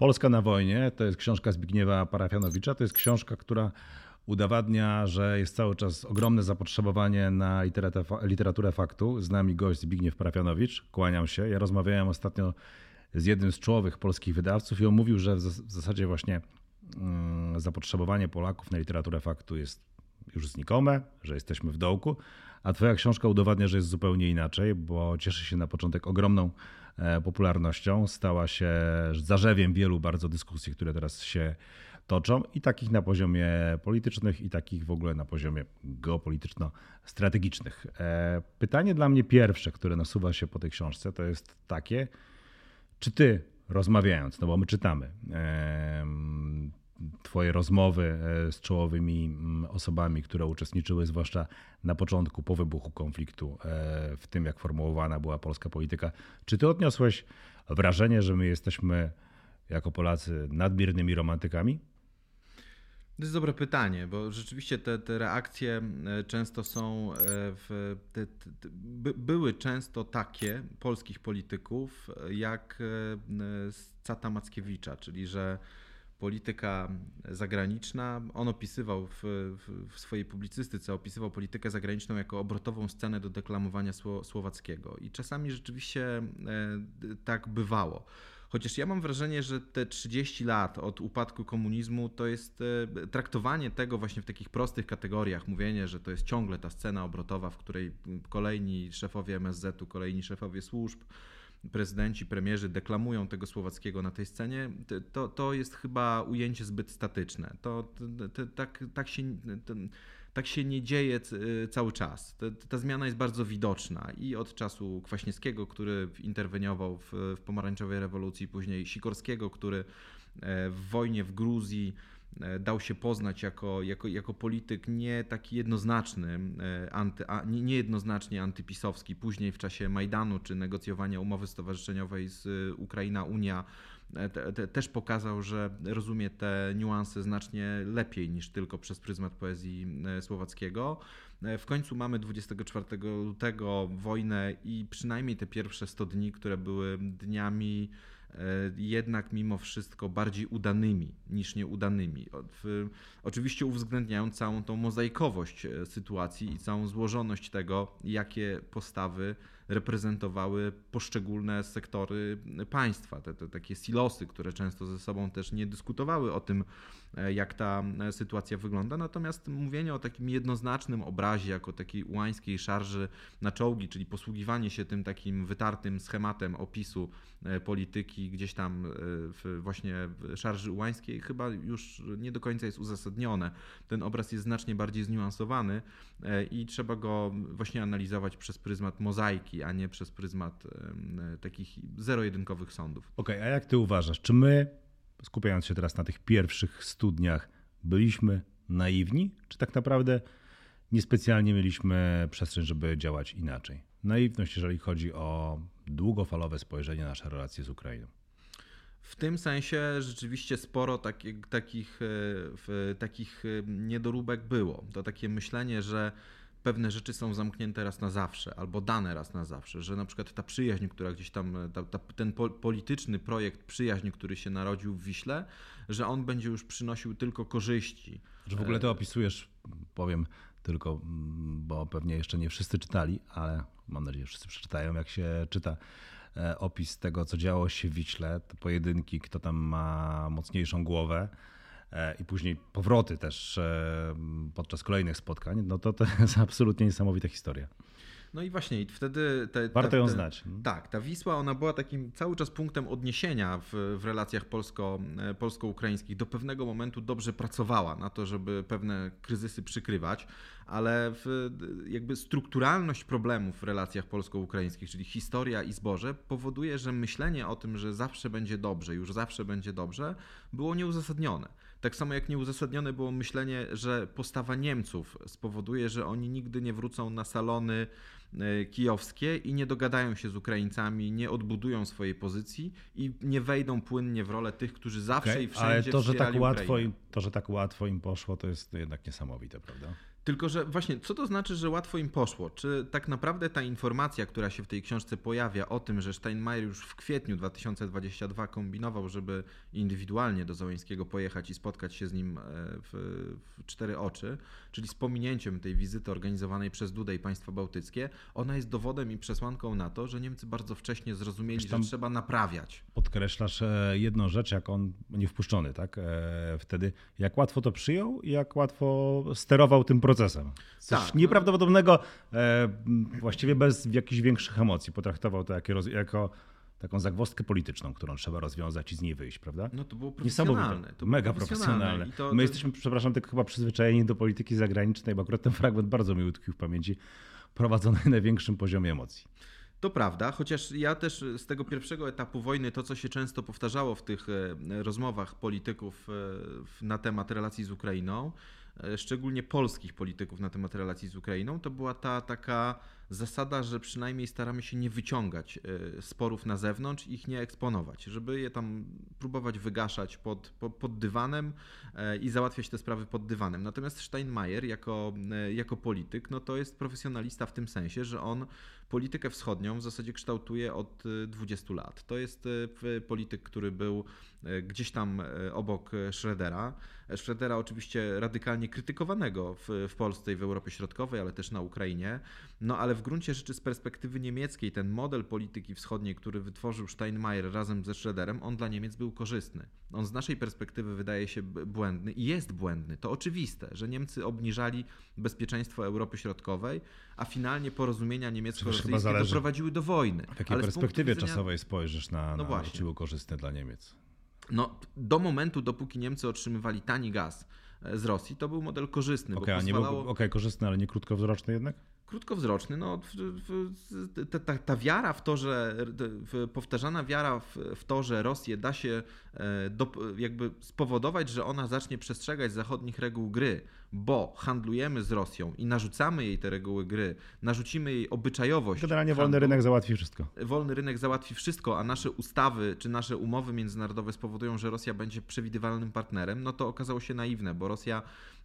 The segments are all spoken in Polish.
Polska na wojnie to jest książka Zbigniewa Parafianowicza. To jest książka, która udowadnia, że jest cały czas ogromne zapotrzebowanie na literaturę faktu. Z nami gość Zbigniew Parafianowicz. Kłaniam się. Ja rozmawiałem ostatnio z jednym z czołowych polskich wydawców i on mówił, że w zasadzie właśnie mm, zapotrzebowanie Polaków na literaturę faktu jest już znikome, że jesteśmy w dołku, a twoja książka udowadnia, że jest zupełnie inaczej, bo cieszy się na początek ogromną popularnością, stała się zarzewiem wielu bardzo dyskusji, które teraz się toczą i takich na poziomie politycznych i takich w ogóle na poziomie geopolityczno-strategicznych. E, pytanie dla mnie pierwsze, które nasuwa się po tej książce, to jest takie, czy ty rozmawiając, no bo my czytamy, Twoje rozmowy e, z czołowymi mm, osobami, które uczestniczyły, zwłaszcza na początku, po wybuchu konfliktu, e, w tym jak formułowana była polska polityka. Czy Ty odniosłeś wrażenie, że my jesteśmy jako Polacy nadmiernymi romantykami? To jest dobre pytanie, bo rzeczywiście te, te reakcye e, często są w, te, te, były często takie polskich polityków jak Cata Mackiewicza, czyli że polityka zagraniczna. On opisywał w, w, swojej publicystyce, opisywał politykę zagraniczną jako obrotową scenę do deklamowania słowackiego. I czasami rzeczywiście e, tak bywało. Chociaż ja mam wrażenie, że te 30 lat od upadku komunizmu to jest e, traktowanie tego właśnie w takich prostych kategoriach, mówienie, że to jest ciągle ta scena obrotowa, w której kolejni szefowie MSZ-u, kolejni szefowie służb, prezydenci, premierzy deklamują tego słowackiego na tej scenie, to, to jest chyba ujęcie zbyt statyczne. To, to, to tak, tak, się, tak się nie dzieje cały czas. Ta, zmiana jest bardzo widoczna i od czasu Kwaśniewskiego, który interweniował w, w pomarańczowej rewolucji, później Sikorskiego, który e, w wojnie w Gruzji dał się poznać jako, jako, jako polityk nie taki jednoznaczny, e, anty, a, niejednoznacznie antypisowski. Później w czasie Majdanu czy negocjowania umowy stowarzyszeniowej z e, Ukraina-Unia te, te, też pokazał, że rozumie te niuanse znacznie lepiej niż tylko przez pryzmat poezji słowackiego. W końcu mamy 24 lutego wojnę i przynajmniej te pierwsze 100 dni, które były dniami E, jednak mimo wszystko bardziej udanymi niż nieudanymi. Oczywiście uwzględniając całą tą mozaikowość e, sytuacji i całą złożoność tego, jakie postawy reprezentowały poszczególne sektory państwa, te, te takie silosy, które często ze sobą też nie dyskutowały o tym, e, jak ta e, sytuacja wygląda. Natomiast mówienie o takim jednoznacznym obrazie, jako takiej ułańskiej szarży na czołgi, czyli posługiwanie się tym takim wytartym schematem opisu e, polityki gdzieś tam w właśnie szarży ułańskiej, chyba już nie do końca jest uzasadnione. Ten obraz jest znacznie bardziej zniuansowany i trzeba go właśnie analizować przez pryzmat mozaiki, a nie przez pryzmat takich zero-jedynkowych sądów. Okej, okay, a jak ty uważasz, czy my, skupiając się teraz na tych pierwszych studniach, byliśmy naiwni, czy tak naprawdę niespecjalnie mieliśmy przestrzeń, żeby działać inaczej? Naiwność, jeżeli chodzi o długofalowe spojrzenie na nasze relacje z Ukrainą. W tym sensie rzeczywiście sporo takich, takich, e, takich niedoróbek było. To takie myślenie, że pewne rzeczy są zamknięte raz na zawsze, albo dane raz na zawsze, że na przykład ta przyjaźń, która gdzieś tam, ta, ta, ten po, polityczny projekt przyjaźń, który się narodził w Wiśle, że on będzie już przynosił tylko korzyści. Że w ogóle to opisujesz, powiem tylko, bo pewnie jeszcze nie wszyscy czytali, ale mam nadzieję, że wszyscy przeczytają, jak się czyta e, opis tego, co działo się w Wiśle, pojedynki, kto tam ma mocniejszą głowę, E, i później powroty też e, podczas kolejnych spotkań, no to to jest absolutnie niesamowita historia. No i właśnie, wtedy. Te, Warto ją te, znać. Tak, ta Wisła, ona była takim cały czas punktem odniesienia w, w relacjach polsko, e, polsko-ukraińskich. Do pewnego momentu dobrze pracowała na to, żeby pewne kryzysy przykrywać, ale w, jakby strukturalność problemów w relacjach polsko-ukraińskich, czyli historia i zboże, powoduje, że myślenie o tym, że zawsze będzie dobrze, już zawsze będzie dobrze, było nieuzasadnione. Tak samo jak nieuzasadnione było myślenie, że postawa Niemców spowoduje, że oni nigdy nie wrócą na salony e, kijowskie i nie dogadają się z Ukraińcami, nie odbudują swojej pozycji i nie wejdą płynnie w rolę tych, którzy zawsze okay, i wszędzie ale to, że tak łatwo im, to, że tak łatwo im poszło, to jest jednak niesamowite, prawda? Tylko, że właśnie, co to znaczy, że łatwo im poszło? Czy tak naprawdę ta informacja, która się w tej książce pojawia o tym, że Steinmeier już w kwietniu 2022 kombinował, żeby indywidualnie do Załęskiego pojechać i spotkać się z nim e, w, w cztery oczy, czyli z pominięciem tej wizyty organizowanej przez Dudę i państwa bałtyckie, ona jest dowodem i przesłanką na to, że Niemcy bardzo wcześnie zrozumieli, że trzeba naprawiać. Podkreślasz e, jedną rzecz, jak on nie wpuszczony, tak? E, wtedy, jak łatwo to przyjął i jak łatwo sterował tym procesem. Coś tak, nieprawdopodobnego, no. właściwie bez jakichś większych emocji. Potraktował to jako, jako taką zagwozdkę polityczną, którą trzeba rozwiązać i z niej wyjść, prawda? No to było profesjonalne. To mega profesjonalne. To, to... My jesteśmy, przepraszam, tylko chyba przyzwyczajeni do polityki zagranicznej, bo akurat ten fragment bardzo mi utkwił w pamięci, prowadzony na największym poziomie emocji. To prawda, chociaż ja też z tego pierwszego etapu wojny, to co się często powtarzało w tych e, rozmowach polityków e, na temat relacji z Ukrainą, e, szczególnie polskich polityków na temat relacji z Ukrainą, to była ta taka zasada, że przynajmniej staramy się nie wyciągać e, sporów na zewnątrz, ich nie eksponować, żeby je tam próbować wygaszać pod, pod, dywanem e, i załatwiać te sprawy pod dywanem. Natomiast Steinmeier jako, e, jako polityk, no to jest profesjonalista w tym sensie, że on politykę wschodnią w zasadzie kształtuje od 20 lat. To jest polityk, który był gdzieś tam obok Schrödera. Schrödera oczywiście radykalnie krytykowanego w, w Polsce i w Europie Środkowej, ale też na Ukrainie. No ale w gruncie rzeczy z perspektywy niemieckiej ten model polityki wschodniej, który wytworzył Steinmeier razem ze Schröderem, on dla Niemiec był korzystny. On z naszej perspektywy wydaje się błędny i jest błędny. To oczywiste, że Niemcy obniżali bezpieczeństwo Europy Środkowej, a finalnie porozumienia niemiecko-rosyjskie doprowadziły do wojny. W jakiej perspektywie widzenia... czasowej spojrzysz na, no na czy był korzystny dla Niemiec? No, do momentu, dopóki Niemcy otrzymywali tani gaz e, z Rosji, to był model korzystny. Okej, okay, pozwalało... okay, korzystny, ale nie krótkowzroczny jednak? krótkowzroczny. No, ta, ta, ta, wiara w to, że powtarzana wiara w, w, to, że Rosję da się e, do, jakby spowodować, że ona zacznie przestrzegać zachodnich reguł gry, bo handlujemy z Rosją i narzucamy jej te reguły gry, narzucimy jej obyczajowość. Generalnie wolny rynek załatwi wszystko. Wolny rynek załatwi wszystko, a nasze ustawy czy nasze umowy międzynarodowe spowodują, że Rosja będzie przewidywalnym partnerem, no to okazało się naiwne, bo Rosja,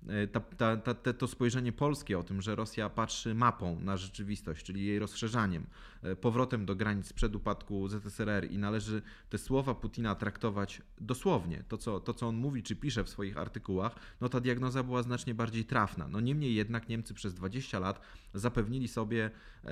e, ta, ta, ta, to spojrzenie polskie o tym, że Rosja patrzy mapą na rzeczywistość, czyli jej rozszerzaniem, e, powrotem do granic przed upadku ZSRR i należy te słowa Putina traktować dosłownie, to co, to co on mówi czy pisze w swoich artykułach, no ta diagnoza była znacznie bardziej trafna. No niemniej jednak Niemcy przez 20 lat zapewnili sobie e,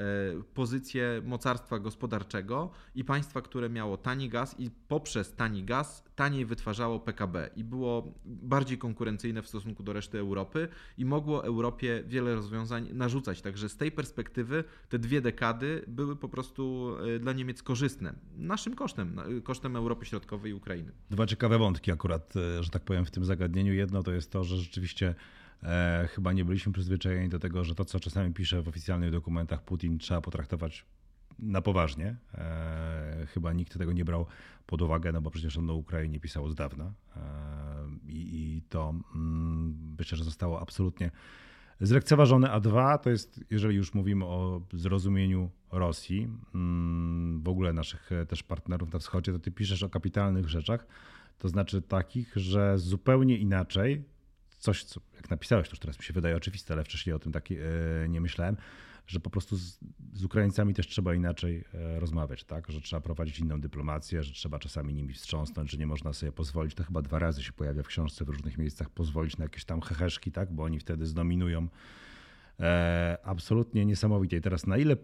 pozycję mocarstwa gospodarczego i państwa, które miało tani gaz i poprzez tani gaz taniej wytwarzało PKB i było bardziej konkurencyjne w stosunku do reszty Europy i mogło Europie wiele rozwiązań narzucać. Także z tej perspektywy te dwie dekady były po prostu e, dla Niemiec korzystne. Naszym kosztem, kosztem Europy Środkowej i Ukrainy. Dwa ciekawe wątki akurat, e, że tak powiem, w tym zagadnieniu. Jedno to jest to, że rzeczywiście E, chyba nie byliśmy przyzwyczajeni do tego, że to, co czasami pisze w oficjalnych dokumentach Putin, trzeba potraktować na poważnie. E, chyba nikt tego nie brał pod uwagę, no bo przecież on na Ukrainie pisał od dawna. E, I, i to mm, myślę, że zostało absolutnie zlekceważone. A dwa, to jest, jeżeli już mówimy o zrozumieniu Rosji, mm, w ogóle naszych też partnerów na wschodzie, to ty piszesz o kapitalnych rzeczach, to znaczy takich, że zupełnie inaczej coś, co jak napisałeś, to już teraz mi się wydaje oczywiste, ale wcześniej o tym tak nie myślałem, że po prostu z, z Ukraińcami też trzeba inaczej e, rozmawiać, tak? Że trzeba prowadzić inną dyplomację, że trzeba czasami nimi wstrząsnąć, że nie można sobie pozwolić, to chyba dwa razy się pojawia w książce w różnych miejscach, pozwolić na jakieś tam heheszki, tak? Bo oni wtedy zdominują e, absolutnie niesamowicie. I teraz na ile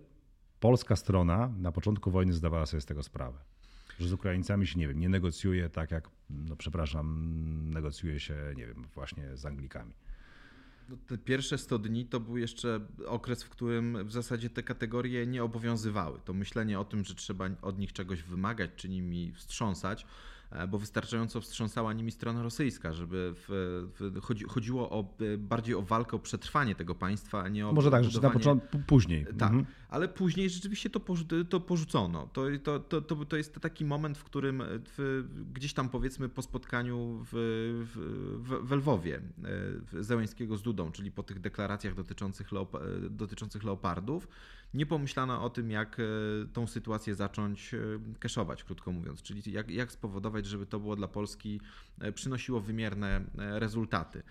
polska strona na początku wojny zdawała sobie z tego sprawę? że z Ukraińcami się, nie wiem, nie negocjuje tak jak, no przepraszam, negocjuje się, nie wiem, właśnie z Anglikami. No, te pierwsze 100 dni to był jeszcze okres, w którym w zasadzie te kategorie nie obowiązywały. To myślenie o tym, że trzeba od nich czegoś wymagać, czy nimi wstrząsać, E, bo wystarczająco wstrząsała nimi strona rosyjska, żeby w, w, chodzi, chodziło o, e, bardziej o walkę o przetrwanie tego państwa, a nie o. Może tak, że na początku, później. Tak, mhm. Ale później rzeczywiście to, to porzucono. To, to, to, to, to jest taki moment, w którym w, gdzieś tam powiedzmy po spotkaniu w, w, w Lwowie Zełańskiego z Dudą, czyli po tych deklaracjach dotyczących, leop, dotyczących leopardów, nie pomyślano o tym, jak tą sytuację zacząć keszować, krótko mówiąc, czyli jak, jak spowodować, żeby to było dla Polski przynosiło wymierne rezultaty.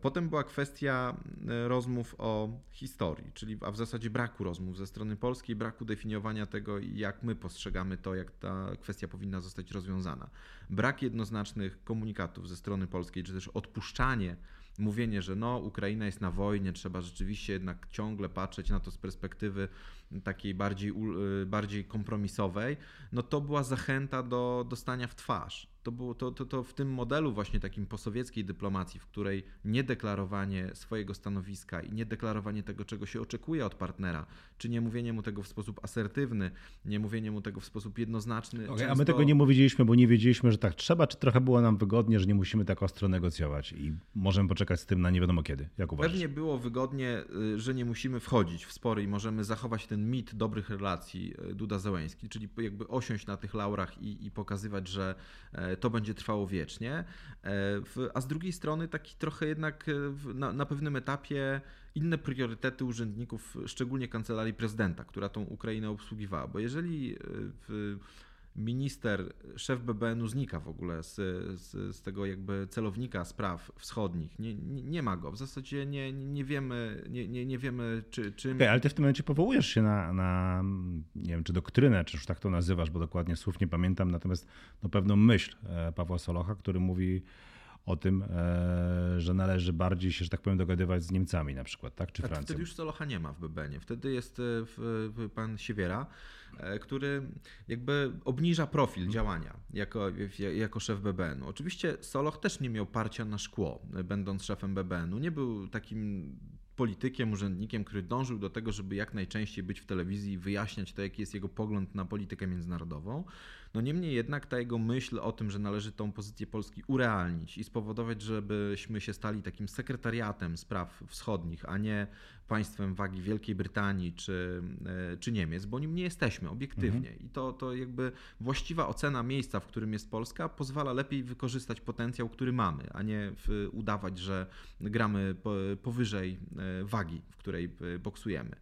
Potem była kwestia e, rozmów o historii, czyli a w zasadzie braku rozmów ze strony polskiej, braku definiowania tego, jak my postrzegamy to, jak ta kwestia powinna zostać rozwiązana. Brak jednoznacznych komunikatów ze strony polskiej, czy też odpuszczanie mówienie, że no, Ukraina jest na wojnie, trzeba rzeczywiście jednak ciągle patrzeć na to z perspektywy takiej bardziej, e, bardziej kompromisowej, no to była zachęta do dostania w twarz to, było, to, to, to w tym modelu właśnie takim posowieckiej dyplomacji, w której niedeklarowanie swojego stanowiska i niedeklarowanie tego, czego się oczekuje od partnera, czy nie mówienie mu tego w sposób asertywny, nie mówienie mu tego w sposób jednoznaczny. Okay, często... A my tego nie mówiliśmy, bo nie wiedzieliśmy, że tak trzeba, czy trochę było nam wygodnie, że nie musimy tak ostro negocjować i możemy poczekać z tym na nie wiadomo kiedy. Jak uważasz? Pewnie było wygodnie, y, że nie musimy wchodzić w spory i możemy zachować ten mit dobrych relacji y, Duda-Zełęński, czyli jakby osiąść na tych laurach i, i pokazywać, że e, to będzie trwało wiecznie. E, a z drugiej strony taki trochę jednak e, na, na pewnym etapie inne priorytety urzędników, szczególnie kancelarii prezydenta, która tą Ukrainę obsługiwała. Bo jeżeli e, w, minister, szef BBN-u znika w ogóle z, z, z, tego jakby celownika spraw wschodnich. Nie, nie, nie, ma go. W zasadzie nie, nie wiemy, nie, nie, nie wiemy czy, czym... Okay, ale ty w tym momencie powołujesz się na, na, nie wiem, czy doktrynę, czy już tak to nazywasz, bo dokładnie słów nie pamiętam, natomiast no, pewną myśl e, Pawła Solocha, który mówi o tym, e, że należy bardziej się, że tak powiem, dogadywać z Niemcami na przykład, tak? Czy tak, Francją? Wtedy już Solocha nie ma w BBN-ie. Wtedy jest e, pan Siewiera, który jakby obniża profil mhm. działania jako, jako szef BBN-u. Oczywiście Soloch też nie miał parcia na szkło, będąc szefem BBN-u. Nie był takim politykiem, urzędnikiem, który dążył do tego, żeby jak najczęściej być w telewizji i wyjaśniać to, jaki jest jego pogląd na politykę międzynarodową. No niemniej jednak ta jego myśl o tym, że należy tą pozycję Polski urealnić i spowodować, żebyśmy się stali takim sekretariatem spraw wschodnich, a nie państwem wagi Wielkiej Brytanii czy, e, czy Niemiec, bo nim nie jesteśmy obiektywnie. Mhm. I to, to jakby właściwa ocena miejsca, w którym jest Polska, pozwala lepiej wykorzystać potencjał, który mamy, a nie udawać, że gramy powyżej e, wagi, w której e, boksujemy.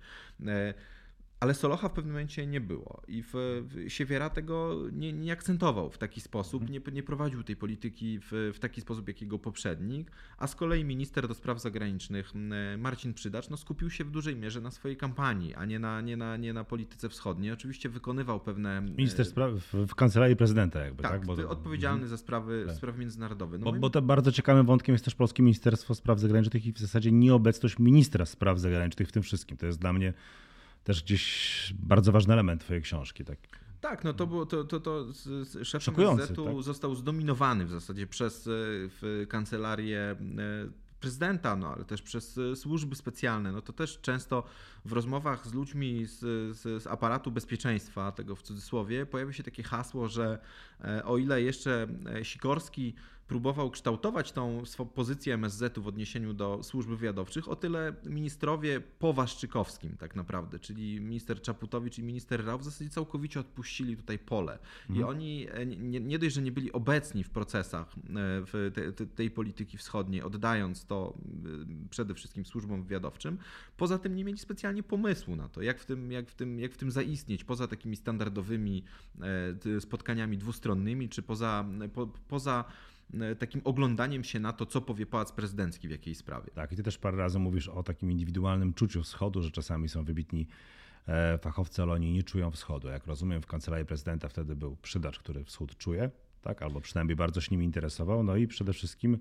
Ale Solocha w pewnym momencie nie było i w, w Siewiera tego nie, nie, akcentował w taki sposób, mhm. nie, nie prowadził tej polityki w, w, taki sposób jak jego poprzednik, a z kolei minister do spraw zagranicznych Marcin Przydacz no, skupił się w dużej mierze na swojej kampanii, a nie na, nie na, nie na polityce wschodniej. Oczywiście wykonywał pewne... Minister spraw w kancelarii prezydenta jakby, tak? tak? Bo... odpowiedzialny mhm. za sprawy, tak. sprawy międzynarodowe. No bo, bo to bardzo ciekawym wątkiem jest też Polskie Ministerstwo Spraw Zagranicznych i w zasadzie nieobecność ministra spraw zagranicznych w tym wszystkim. To jest dla mnie też gdzieś bardzo ważny element twojej książki. Tak. Tak, no to było to, to, to szef MSZ-u tak? został zdominowany w zasadzie przez w kancelarię e, prezydenta, no ale też przez e, służby specjalne. No to też często w rozmowach z ludźmi z, z, z, aparatu bezpieczeństwa, tego w cudzysłowie, pojawia się takie hasło, że e, o ile jeszcze Sikorski próbował kształtować tą pozycję MSZ-u w odniesieniu do służb wywiadowczych, o tyle ministrowie po Waszczykowskim tak naprawdę, czyli minister Czaputowicz i minister Rał w zasadzie całkowicie odpuścili tutaj pole. Mhm. I oni e, nie, nie, dość, że nie byli obecni w procesach e, w te, te, tej polityki wschodniej, oddając to e, przede wszystkim służbom wywiadowczym, poza tym nie mieli specjalnie pomysłu na to, jak w tym, jak w tym, jak w tym zaistnieć, poza takimi standardowymi spotkaniami dwustronnymi, czy poza, po, poza takim oglądaniem się na to, co powie pałac prezydencki w jakiej sprawie. Tak, i ty też parę razy mówisz o takim indywidualnym czuciu wschodu, że czasami są wybitni e, fachowcy, ale oni nie czują wschodu. Jak rozumiem, w kancelarii prezydenta wtedy był przydacz, który wschód czuje, tak? albo przynajmniej bardzo się nim interesował, no i przede wszystkim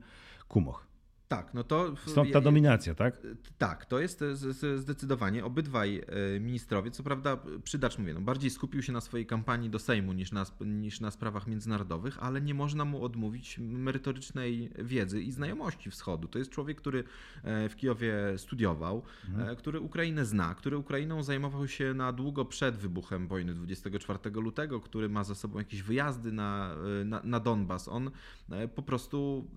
Kumoch. Tak, no to. Stąd ta dominacja, tak? Tak, to jest zdecydowanie. Obydwaj e, ministrowie, co prawda, przydacz mówię, no bardziej skupił się na swojej kampanii do Sejmu niż na, niż na sprawach międzynarodowych, ale nie można mu odmówić merytorycznej wiedzy i znajomości wschodu. To jest człowiek, który e, w Kijowie studiował, mhm. E, który Ukrainę zna, który Ukrainą zajmował się na długo przed wybuchem wojny 24 lutego, który ma za sobą jakieś wyjazdy na, na, na Donbas. On po prostu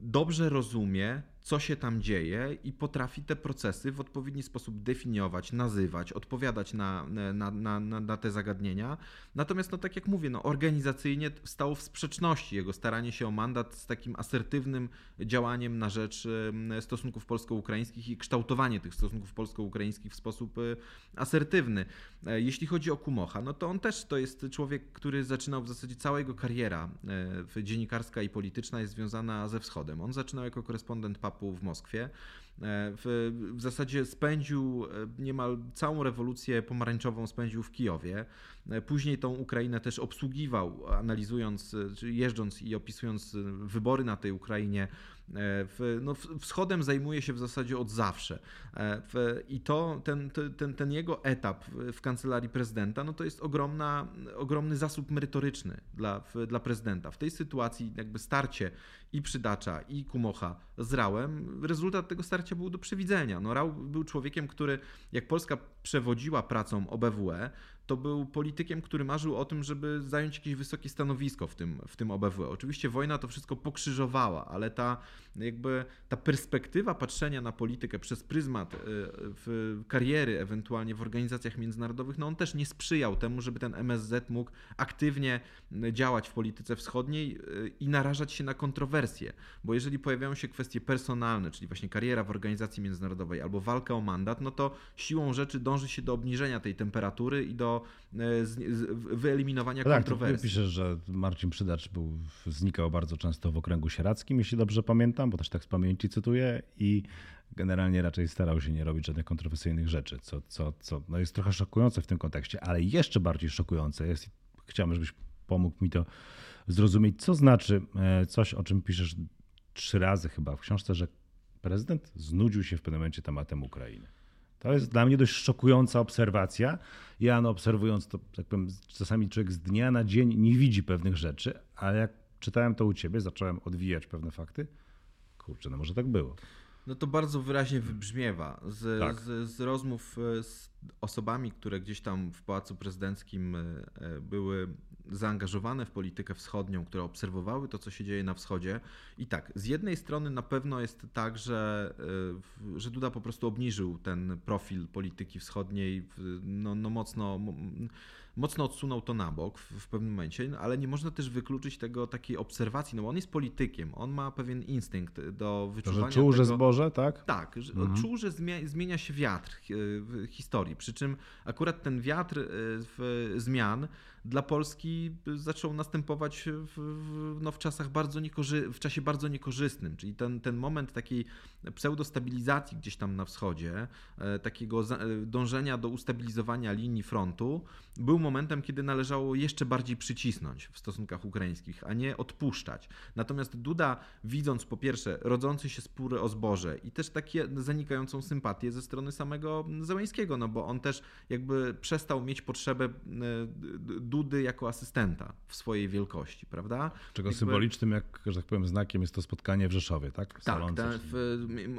dobrze rozumie, co się tam dzieje i potrafi te procesy w odpowiedni sposób definiować, nazywać, odpowiadać na, na, na, na, te zagadnienia. Natomiast, no tak jak mówię, no, organizacyjnie stało w sprzeczności jego staranie się o mandat z takim asertywnym działaniem na rzecz stosunków polsko-ukraińskich i kształtowanie tych stosunków polsko-ukraińskich w sposób y, asertywny. E, jeśli chodzi o Kumocha, no to on też to jest człowiek, który zaczynał w zasadzie cała jego kariera e, dziennikarska i polityczna jest związana ze wschodem. On zaczynał jako korespondent papu w Moskwie. E, w, w zasadzie spędził niemal całą rewolucję pomarańczową spędził w Kijowie. Później tą Ukrainę też obsługiwał, analizując, jeżdżąc i opisując wybory na tej Ukrainie E, w, no, wschodem zajmuje się w zasadzie od zawsze. E, w, I to, ten, ten, ten jego etap w kancelarii prezydenta, no to jest ogromna, ogromny zasób merytoryczny dla, dla prezydenta. W tej sytuacji jakby starcie i Przydacza, i Kumocha z Rałem, rezultat tego starcia był do przewidzenia. No, Rał był człowiekiem, który jak Polska przewodziła pracą OBWE, to był politykiem, który marzył o tym, żeby zająć jakieś wysokie stanowisko w tym, w tym OBWE. Oczywiście wojna to wszystko pokrzyżowała, ale ta jakby ta perspektywa patrzenia na politykę przez pryzmat e, w kariery, ewentualnie w organizacjach międzynarodowych, no on też nie sprzyjał temu, żeby ten MSZ mógł aktywnie działać w polityce wschodniej e, i narażać się na kontrowersje. Bo jeżeli pojawiają się kwestie personalne, czyli właśnie kariera w organizacji międzynarodowej albo walka o mandat, no to siłą rzeczy dąży się do obniżenia tej temperatury i do e, wyeliminowania tak, kontrowersji. Piszesz, że Marcin Przydacz był, znikał bardzo często w okręgu sieradzkim, jeśli dobrze pamiętam, bo też tak z pamięci cytuję i generalnie raczej starał się nie robić żadnych kontrowersyjnych rzeczy, co, co, co no jest trochę szokujące w tym kontekście, ale jeszcze bardziej szokujące jest, chciałbym, żebyś pomógł mi to zrozumieć, co znaczy e, coś, o czym piszesz trzy razy chyba w książce, że prezydent znudził się w pewnym momencie tematem Ukrainy. To jest dla mnie dość szokująca obserwacja. Ja no, obserwując to, tak powiem, czasami człowiek z dnia na dzień nie widzi pewnych rzeczy, ale jak czytałem to u ciebie, zacząłem odwijać pewne fakty. Kurczę, no może tak było. No to bardzo wyraźnie wybrzmiewa z, tak. z, z, rozmów e, z osobami, które gdzieś tam w Pałacu Prezydenckim e, e, były zaangażowane w politykę wschodnią, które obserwowały to, co się dzieje na wschodzie. I tak, z jednej strony na pewno jest tak, że, że Duda po prostu obniżył ten profil polityki wschodniej no, no mocno mocno odsunął to na bok w, w pewnym momencie, no, ale nie można też wykluczyć tego takiej obserwacji, no bo on jest politykiem, on ma pewien instynkt do wyczuwania że czuł, tego... że zboże, tak? Tak, że mhm. czuł, że zmienia się wiatr w historii, przy czym akurat ten wiatr e, w zmian dla Polski zaczął następować w, no, w czasach bardzo niekorzy- w czasie bardzo niekorzystnym, czyli ten, ten moment takiej pseudostabilizacji gdzieś tam na wschodzie, e, takiego e, dążenia do ustabilizowania linii frontu, był momentem, kiedy należało jeszcze bardziej przycisnąć w stosunkach ukraińskich, a nie odpuszczać. Natomiast Duda, widząc po pierwsze rodzący się spór o zboże i też takie zanikającą sympatię ze strony samego Zełańskiego, no bo on też jakby przestał mieć potrzebę e, Dudy jako asystenta w swojej wielkości, prawda? Czego jakby... symbolicznym, jak że tak powiem, znakiem jest to spotkanie w Rzeszowie, tak? W tak, ta, w,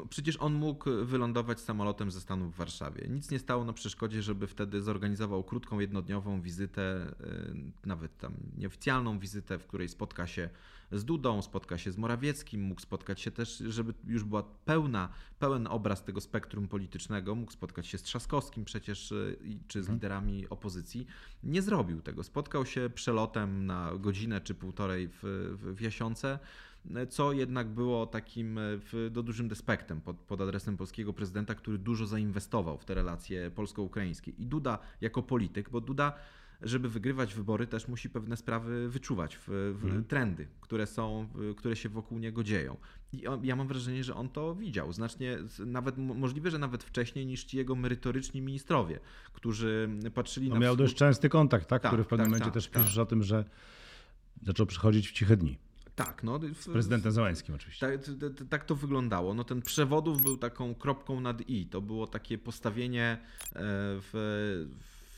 przecież on mógł wylądować samolotem ze Stanów w Warszawie. Nic nie stało na przeszkodzie, żeby wtedy zorganizował krótką, jednodniową wizytę, y, nawet tam nieoficjalną wizytę, w której spotka się z Dudą, spotka się z Morawieckim, mógł spotkać się też, żeby już była pełna, pełen obraz tego spektrum politycznego, mógł spotkać się z Trzaskowskim przecież y, czy z mhm. liderami opozycji. Nie zrobił tego. Spotkał się przelotem na godzinę czy półtorej w, w, Jasionce co jednak było takim w, do dużym despektem pod, pod adresem polskiego prezydenta, który dużo zainwestował w te relacje polsko-ukraińskie. I Duda jako polityk, bo Duda żeby wygrywać wybory, też musi pewne sprawy wyczuwać, w, w mhm. trendy, które są, które się wokół niego dzieją. I on, ja mam wrażenie, że on to widział. Znacznie, nawet możliwe, że nawet wcześniej niż ci jego merytoryczni ministrowie, którzy patrzyli no na. Miał dość częsty kontakt, tak? tak który w pewnym tak, momencie tak, też tak. piszesz o tym, że zaczął przychodzić w ciche dni. Tak, no. Z prezydentem Załęskim oczywiście. Tak, tak, to wyglądało. No, ten przewodów był taką kropką nad i. To było takie postawienie e, w,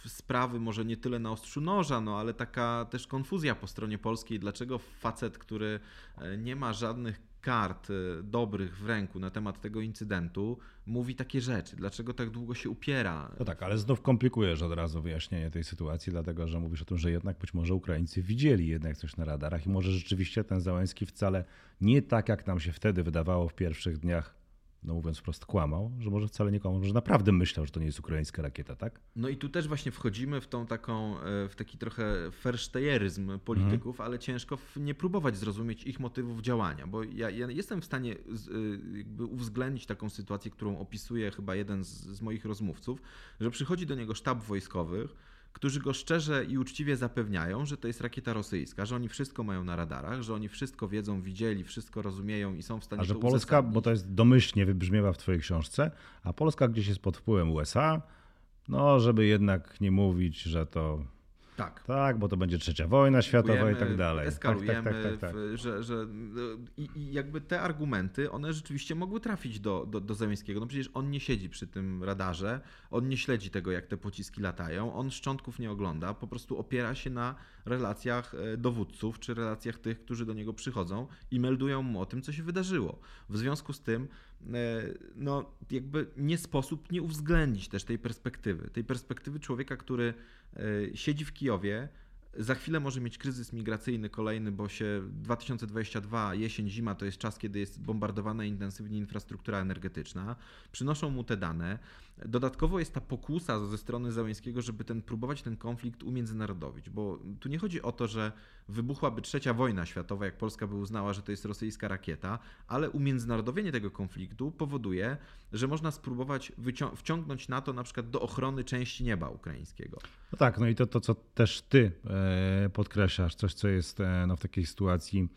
sprawy może nie tyle na ostrzu noża, no ale taka też konfuzja po stronie polskiej, dlaczego facet, który e, nie ma żadnych kart e, dobrych w ręku na temat tego incydentu, mówi takie rzeczy. Dlaczego tak długo się upiera? No tak, ale znów komplikujesz od razu wyjaśnienie tej sytuacji, dlatego że mówisz o tym, że jednak być może Ukraińcy widzieli jednak coś na radarach i może rzeczywiście ten Załęski wcale nie tak, jak nam się wtedy wydawało w pierwszych dniach no mówiąc wprost, kłamał, że może wcale nie kłamał, że naprawdę myślał, że to nie jest ukraińska rakieta, tak? No i tu też właśnie wchodzimy w tą taką, e, w taki trochę fersztejeryzm polityków, mhm. ale ciężko nie próbować zrozumieć ich motywów działania, bo ja, ja jestem w stanie e, jakby uwzględnić taką sytuację, którą opisuje chyba jeden z, z moich rozmówców, że przychodzi do niego sztab wojskowych, którzy go szczerze i uczciwie zapewniają, że to jest rakieta rosyjska, że oni wszystko mają na radarach, że oni wszystko wiedzą, widzieli, wszystko rozumieją i są w stanie a że to Polska, bo to jest domyślnie wybrzmiewa w twojej książce, a Polska gdzieś jest pod wpływem USA, no żeby jednak nie mówić, że to tak. Tak, bo to będzie trzecia wojna światowa i tak dalej. Eskalujemy, tak, tak, tak, w, że, że i, i, jakby te argumenty, one rzeczywiście mogły trafić do, do, do Zeleńskiego. No przecież on nie siedzi przy tym radarze, on nie śledzi tego, jak te pociski latają, on szczątków nie ogląda, po prostu opiera się na relacjach e, dowódców, czy relacjach tych, którzy do niego przychodzą i meldują mu o tym, co się wydarzyło. W związku z tym e, no, jakby nie sposób nie uwzględnić też tej perspektywy. Tej perspektywy człowieka, który e, siedzi w Kijowie, za chwilę może mieć kryzys migracyjny kolejny, bo się 2022, jesień, zima to jest czas, kiedy jest bombardowana intensywnie infrastruktura energetyczna. Przynoszą mu te dane. Dodatkowo jest ta pokusa ze strony Załęskiego, żeby ten, próbować ten konflikt umiędzynarodowić, bo tu nie chodzi o to, że wybuchłaby trzecia wojna światowa, jak Polska by uznała, że to jest rosyjska rakieta, ale umiędzynarodowienie tego konfliktu powoduje, że można spróbować wciągnąć NATO na przykład do ochrony części nieba ukraińskiego. No tak, no i to, to co też ty e, podkreślasz, coś co jest e, no, w takiej sytuacji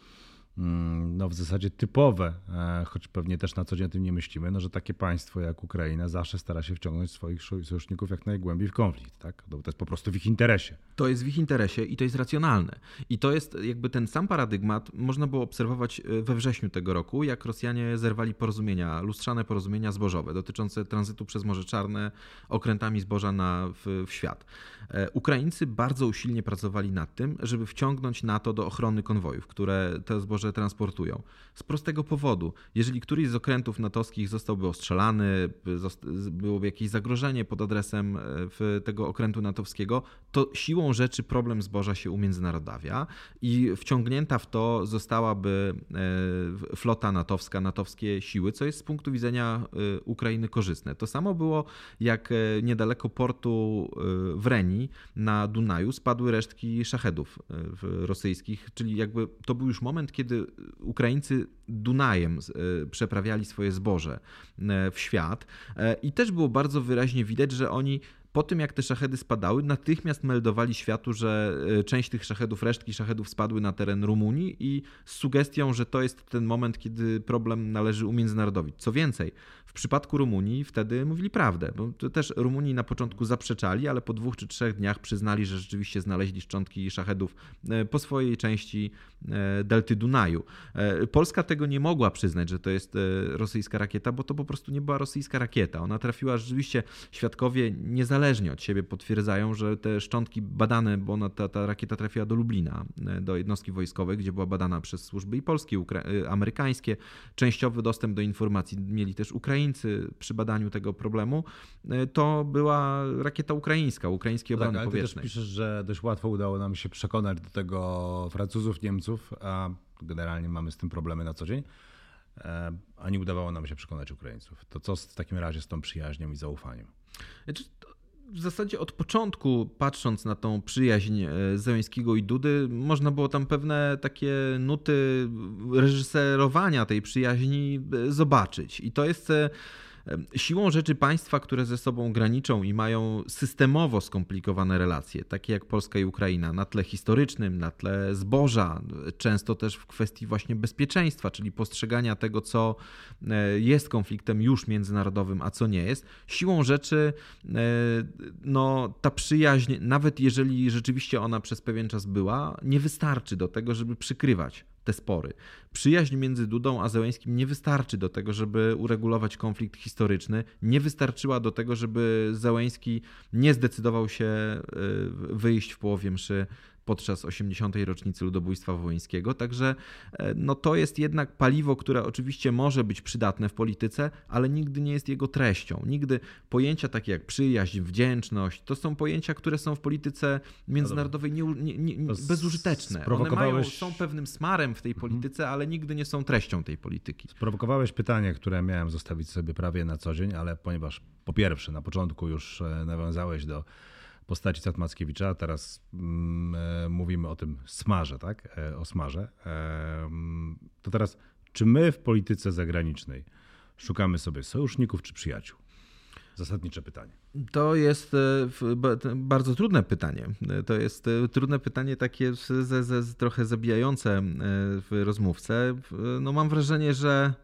no w zasadzie typowe, e, choć pewnie też na co dzień o tym nie myślimy, no że takie państwo jak Ukraina zawsze stara się wciągnąć swoich sojuszników jak najgłębiej w konflikt, tak? No to jest po prostu w ich interesie. To jest w ich interesie i to jest racjonalne. I to jest jakby ten sam paradygmat można było obserwować e, we wrześniu tego roku, jak Rosjanie zerwali porozumienia, lustrzane porozumienia zbożowe dotyczące tranzytu przez Morze Czarne okrętami zboża na, w, w świat. E, Ukraińcy bardzo usilnie pracowali nad tym, żeby wciągnąć NATO do ochrony konwojów, które te zboże że transportują. Z prostego powodu, jeżeli któryś z okrętów natowskich zostałby ostrzelany, byłoby jakieś zagrożenie pod adresem e, tego okrętu natowskiego, to siłą rzeczy problem zboża się umiędzynarodawia i wciągnięta w to zostałaby e, flota natowska, natowskie siły, co jest z punktu widzenia e, Ukrainy korzystne. To samo było jak niedaleko portu w Reni na Dunaju spadły resztki szachedów rosyjskich, czyli jakby to był już moment, kiedy kiedy Ukraińcy Dunajem e, przeprawiali swoje zboże e, w świat e, i też było bardzo wyraźnie widać, że oni po tym jak te szachedy spadały, natychmiast meldowali światu, że część tych szachedów, resztki szachedów spadły na teren Rumunii i z sugestią, że to jest ten moment, kiedy problem należy umiędzynarodowić. Co więcej, w przypadku Rumunii wtedy mówili prawdę, bo też Rumunii na początku zaprzeczali, ale po dwóch czy trzech dniach przyznali, że rzeczywiście znaleźli szczątki szachedów e, po swojej części e, delty Dunaju. Polska tego nie mogła przyznać, że to jest rosyjska rakieta, bo to po prostu nie była rosyjska rakieta. Ona trafiła rzeczywiście, świadkowie niezależnie od siebie potwierdzają, że te szczątki badane, bo ona, ta, ta rakieta trafiła do Lublina, e, do jednostki wojskowej, gdzie była badana przez służby i polskie, i e, amerykańskie. Częściowy dostęp do informacji mieli też Ukraińcy przy badaniu tego problemu. E, to była rakieta ukraińska, ukraińskiej obrony tak, ale powietrznej. Ty też piszesz, że dość łatwo udało nam się przekonać do tego Francuzów, Niemców, a generalnie mamy z tym problemy na co dzień a nie udawało nam się przekonać Ukraińców. To co w takim razie z tą przyjaźnią i zaufaniem? W zasadzie od początku, patrząc na tą przyjaźń e, Zełęskiego i Dudy, można było tam pewne takie nuty reżyserowania tej przyjaźni e, zobaczyć. I to jest e, Siłą rzeczy państwa, które ze sobą graniczą i mają systemowo skomplikowane relacje, takie jak Polska i Ukraina, na tle historycznym, na tle zboża, często też w kwestii właśnie bezpieczeństwa, czyli postrzegania tego, co e, jest konfliktem już międzynarodowym, a co nie jest. Siłą rzeczy e, no, ta przyjaźń, nawet jeżeli rzeczywiście ona przez pewien czas była, nie wystarczy do tego, żeby przykrywać te spory. Przyjaźń między Dudą a Zełęskim nie wystarczy do tego, żeby uregulować konflikt historyczny, nie wystarczyła do tego, żeby Zełęski nie zdecydował się e, wyjść w połowie mszy podczas 80. rocznicy ludobójstwa wołyńskiego. Także e, no, to jest jednak paliwo, które oczywiście może być przydatne w polityce, ale nigdy nie jest jego treścią. Nigdy pojęcia takie jak przyjaźń, wdzięczność, to są pojęcia, które są w polityce międzynarodowej nie, nie, nie, bezużyteczne. One mają, są pewnym smarem w tej mhm. polityce, ale nigdy nie są treścią tej polityki. Sprowokowałeś pytanie, które miałem zostawić sobie prawie na co dzień, ale ponieważ po pierwsze na początku już e, nawiązałeś do postaci Catmackiewicza. Teraz mm, e, mówimy o tym smarze, tak? E, o smarze. E, to teraz, czy my w polityce zagranicznej szukamy sobie sojuszników czy przyjaciół? Zasadnicze pytanie. To jest bardzo trudne pytanie. To jest trudne pytanie, takie ze, ze, trochę zabijające w rozmówce. No mam wrażenie, że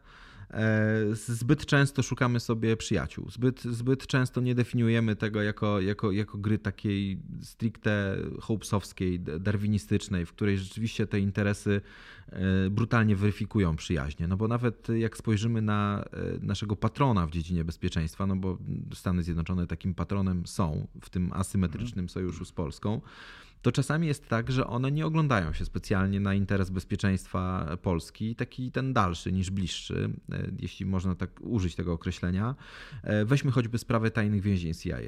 zbyt często szukamy sobie przyjaciół. Zbyt, zbyt często nie definiujemy tego jako, jako, jako gry takiej stricte hopesowskiej, darwinistycznej, w której rzeczywiście te interesy e, brutalnie weryfikują przyjaźnie. No bo nawet jak spojrzymy na e, naszego patrona w dziedzinie bezpieczeństwa, no bo Stany Zjednoczone takim patronem są w tym asymetrycznym sojuszu z Polską, to czasami jest tak, że one nie oglądają się specjalnie na interes bezpieczeństwa Polski, taki ten dalszy niż bliższy, e, jeśli można tak użyć tego określenia. E, weźmy choćby sprawę tajnych więzień CIA.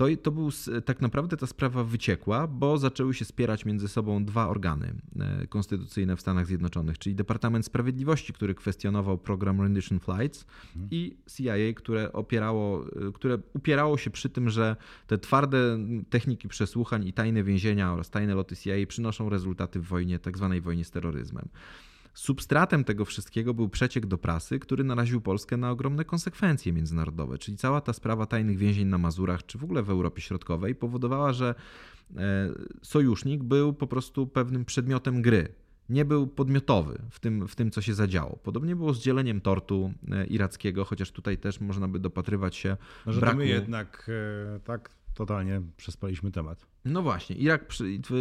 To, to był tak naprawdę ta sprawa wyciekła, bo zaczęły się spierać między sobą dwa organy e, konstytucyjne w Stanach Zjednoczonych, czyli Departament Sprawiedliwości, który kwestionował program Rendition Flights mhm. i CIA, które, opierało, e, które upierało się przy tym, że te twarde techniki przesłuchań i tajne więzienia oraz tajne loty CIA przynoszą rezultaty w wojnie, tak zwanej wojnie z terroryzmem. Substratem tego wszystkiego był przeciek do prasy, który naraził Polskę na ogromne konsekwencje międzynarodowe, czyli cała ta sprawa tajnych więzień na Mazurach, czy w ogóle w Europie Środkowej, powodowała, że e, sojusznik był po prostu pewnym przedmiotem gry. Nie był podmiotowy w tym, w tym, co się zadziało. Podobnie było z dzieleniem tortu e, irackiego, chociaż tutaj też można by dopatrywać się. No, że braku... my jednak e, tak totalnie przespaliśmy temat. No właśnie, Irak,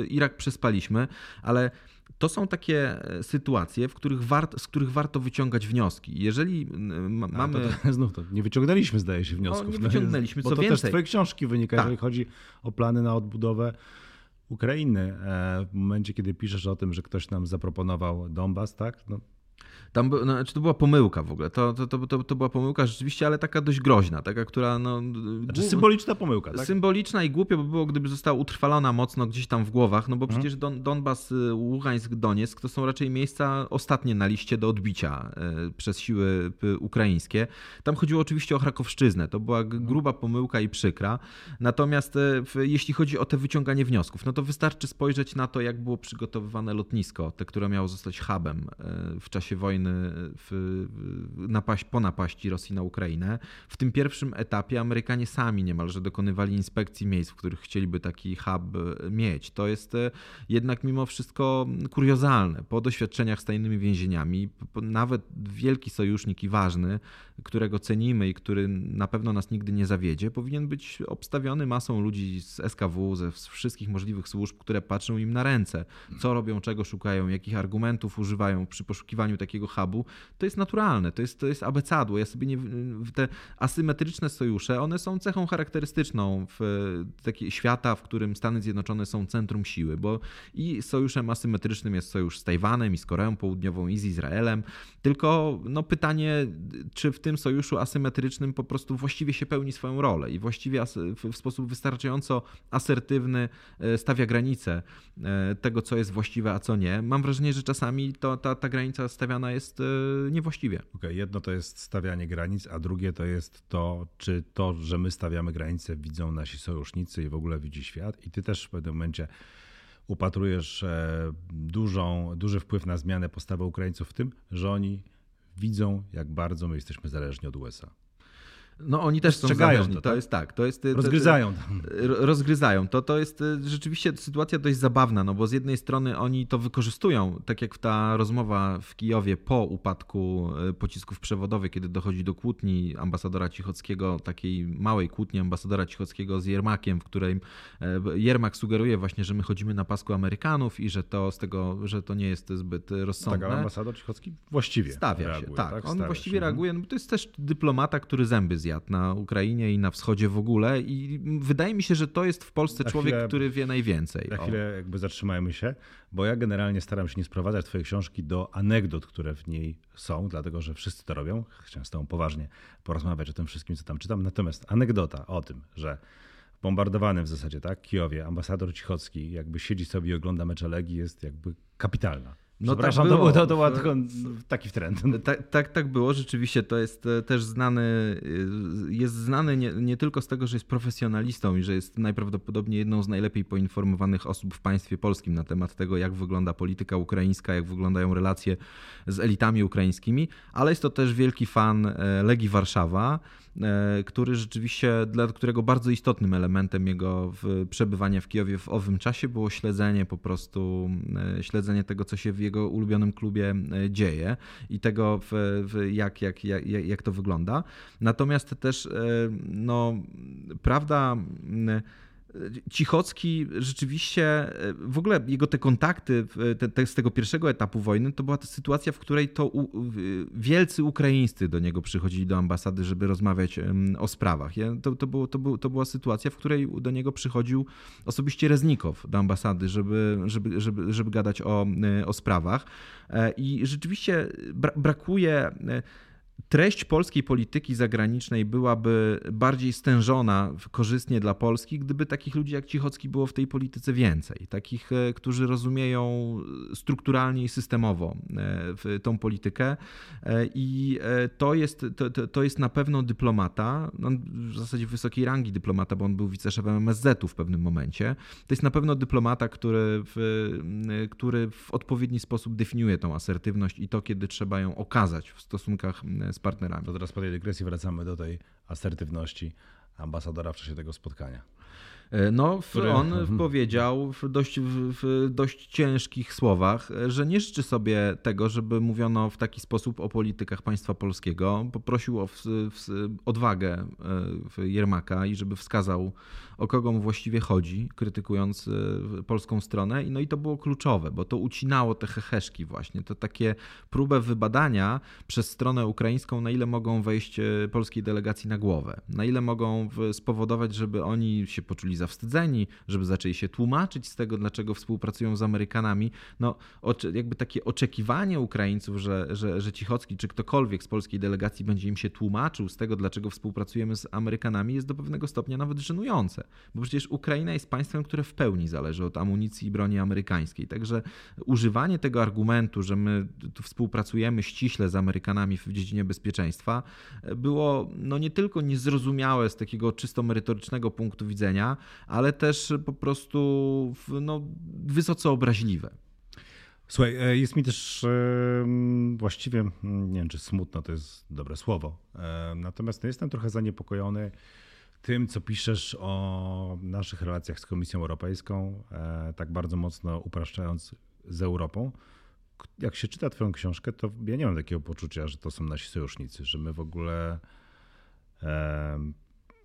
Irak przespaliśmy, ale to są takie e, sytuacje, w których wart, z których warto wyciągać wnioski. Jeżeli ma, mamy. To, to, znów to nie wyciągnęliśmy, zdaje się, wniosków. No, nie wyciągnęliśmy, co bo to więcej. też z Twojej książki wynika, tak. jeżeli chodzi o plany na odbudowę Ukrainy. E, w momencie, kiedy piszesz o tym, że ktoś nam zaproponował Donbas, tak? No, tam no, znaczy to była pomyłka w ogóle. To, to, to, to, była pomyłka rzeczywiście, ale taka dość groźna, taka, która. No, znaczy symboliczna pomyłka, tak? Symboliczna i głupia by było, gdyby została utrwalona mocno gdzieś tam w głowach, no bo mhm. przecież Don, Donbas, y, Ługańsk, Donieck to są raczej miejsca ostatnie na liście do odbicia y, przez siły y, ukraińskie. Tam chodziło oczywiście o Chrakowszczyznę. To była mhm. gruba pomyłka i przykra. Natomiast jeśli chodzi o te wyciąganie wniosków, no to wystarczy spojrzeć na to, jak było przygotowywane lotnisko, te, które miało zostać hubem w czasie wojny wojny w, napaść, po napaści Rosji na Ukrainę. W tym pierwszym etapie Amerykanie sami niemalże dokonywali inspekcji miejsc, w których chcieliby taki hub mieć. To jest e, jednak mimo wszystko kuriozalne. Po doświadczeniach z tajnymi więzieniami, nawet wielki sojusznik i ważny, którego cenimy i który na pewno nas nigdy nie zawiedzie, powinien być obstawiony masą ludzi z SKW, ze wszystkich możliwych służb, które patrzą im na ręce, co robią, czego szukają, jakich argumentów używają przy poszukiwaniu takiego hubu, to jest naturalne, to jest, to jest abecadło. Ja sobie nie, te asymetryczne sojusze, one są cechą charakterystyczną w takiej świata, w którym Stany Zjednoczone są centrum siły, bo i sojuszem asymetrycznym jest sojusz z Tajwanem i z Koreą Południową i z Izraelem, tylko no, pytanie, czy w tym sojuszu asymetrycznym po prostu właściwie się pełni swoją rolę i właściwie w sposób wystarczająco asertywny e, stawia granice e, tego, co jest właściwe, a co nie. Mam wrażenie, że czasami to, ta, ta granica stawiana jest e, niewłaściwie. Okay, jedno to jest stawianie granic, a drugie to jest to, czy to, że my stawiamy granice, widzą nasi sojusznicy i w ogóle widzi świat. I ty też w pewnym momencie upatrujesz dużą, duży wpływ na zmianę postawy Ukraińców w tym, że oni widzą, jak bardzo my jesteśmy zależni od USA. No oni też są zależni. To, tak? to jest tak. To jest, rozgryzają. rozgryzają. To, to jest y, rzeczywiście sytuacja dość zabawna, no bo z jednej strony oni to wykorzystują, tak jak ta rozmowa w Kijowie po upadku y, pocisków przewodowych, kiedy dochodzi do kłótni ambasadora Cichockiego, takiej małej kłótni ambasadora Cichockiego z Jermakiem, w której y, Jermak sugeruje właśnie, że my chodzimy na pasku Amerykanów i że to z tego, że to nie jest zbyt rozsądne. Tak, ambasador Cichocki właściwie Stawia reaguje, się. Tak, tak? on właściwie się. Mhm. reaguje. No, to jest też dyplomata, który zęby zje na Ukrainie i na wschodzie w ogóle i wydaje mi się, że to jest w Polsce Na człowiek, chwilę- który wie najwięcej. Na O. chwilę jakby zatrzymajmy się, bo ja generalnie staram się nie sprowadzać twojej książki do anegdot, które w niej są, dlatego że wszyscy to robią. Chciałem z tobą poważnie porozmawiać o tym wszystkim, co tam czytam. Natomiast anegdota o tym, że bombardowanym w zasadzie, tak, Kijowie ambasador Cichocki jakby siedzi sobie i ogląda mecze Legii jest jakby kapitalna. No tak to, było. był, to, to był tylko taki trend. Tak, tak, tak było. Rzeczywiście to jest e, też znany, e, jest znany nie, nie tylko z tego, że jest profesjonalistą i że jest najprawdopodobniej jedną z najlepiej poinformowanych osób w państwie polskim na temat tego, jak wygląda polityka ukraińska, jak wyglądają relacje z elitami ukraińskimi, ale jest to też wielki fan e, Legii Warszawa, który rzeczywiście, dla którego bardzo istotnym elementem jego przebywania w Kijowie w owym czasie było śledzenie po prostu, śledzenie tego, co się w jego ulubionym klubie e, dzieje i tego, w, w jak, jak, jak, jak to wygląda. Natomiast też, e, no, prawda. Cichocki rzeczywiście, e, w ogóle jego te kontakty te, te, z tego pierwszego etapu wojny, to była ta sytuacja, w której to u, wielcy Ukraińscy do niego przychodzili do ambasady, żeby rozmawiać o sprawach. To, to, było, to, to była sytuacja, w której do niego przychodził osobiście Reznikow do ambasady, żeby, żeby, żeby, żeby gadać o, e, o sprawach. E, I rzeczywiście bra, brakuje. E, Treść polskiej polityki zagranicznej byłaby bardziej stężona korzystnie dla Polski, gdyby takich ludzi jak Cichocki było w tej polityce więcej. Takich, e, którzy rozumieją strukturalnie i systemowo e, tą politykę. E, I e, to jest, to, to jest na pewno dyplomata, no, w zasadzie wysokiej rangi dyplomata, bo on był wiceszefem MSZ-u w pewnym momencie. To jest na pewno dyplomata, który w, który w odpowiedni sposób definiuje tą asertywność i to, kiedy trzeba ją okazać w stosunkach z partnerami. To teraz po tej dygresji wracamy do tej asertywności ambasadora w czasie tego spotkania. E, No, Który- on Mhm. powiedział w dość, w, dość ciężkich słowach, że nie życzy sobie tego, żeby mówiono w taki sposób o politykach państwa polskiego. Poprosił o w, w, odwagę e, Jermaka i żeby wskazał, o kogo mu właściwie chodzi, krytykując e, polską stronę. I No i to było kluczowe, bo to ucinało te heheszki właśnie. To takie próbę wybadania przez stronę ukraińską, na ile mogą wejść polskiej delegacji na głowę, na ile mogą spowodować, żeby oni się poczuli zawstydzeni, żeby zaczęli się tłumaczyć z tego, dlaczego współpracują z Amerykanami. No, jakby takie oczekiwanie Ukraińców, że, że, że Cichocki czy ktokolwiek z polskiej delegacji będzie im się tłumaczył z tego, dlaczego współpracujemy z Amerykanami, jest do pewnego stopnia nawet żenujące. Bo przecież Ukraina jest państwem, które w pełni zależy od amunicji i broni amerykańskiej. Także używanie tego argumentu, że my tu współpracujemy ściśle z Amerykanami w dziedzinie bezpieczeństwa, było no nie tylko niezrozumiałe z takiego czysto merytorycznego punktu widzenia, ale też po prostu no, wysoce obraźliwe. Słuchaj, e, jest mi też e, właściwie, nie wiem czy smutno to jest dobre słowo, e, natomiast no, jestem trochę zaniepokojony tym, co piszesz o naszych relacjach z Komisją Europejską, tak bardzo mocno upraszczając z Europą. Jak się czyta Twoją książkę, to ja nie mam takiego poczucia, że to są nasi sojusznicy, że my w ogóle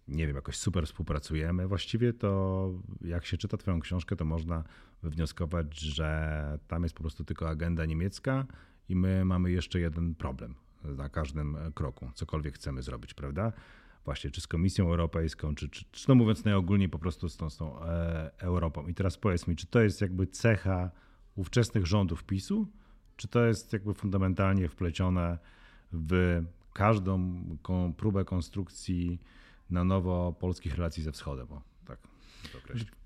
nie wiem, jakoś super współpracujemy. Właściwie to jak się czyta Twoją książkę, to można wywnioskować, że tam jest po prostu tylko agenda niemiecka i my mamy jeszcze jeden problem na każdym kroku, cokolwiek chcemy zrobić, prawda? Właśnie, czy z Komisją Europejską, czy, czy, czy no mówiąc najogólniej po prostu z tą, z tą e, Europą. I teraz powiedz mi, czy to jest jakby cecha ówczesnych rządów PiSu, czy to jest jakby fundamentalnie wplecione w każdą próbę konstrukcji na nowo polskich relacji ze wschodem? O, tak.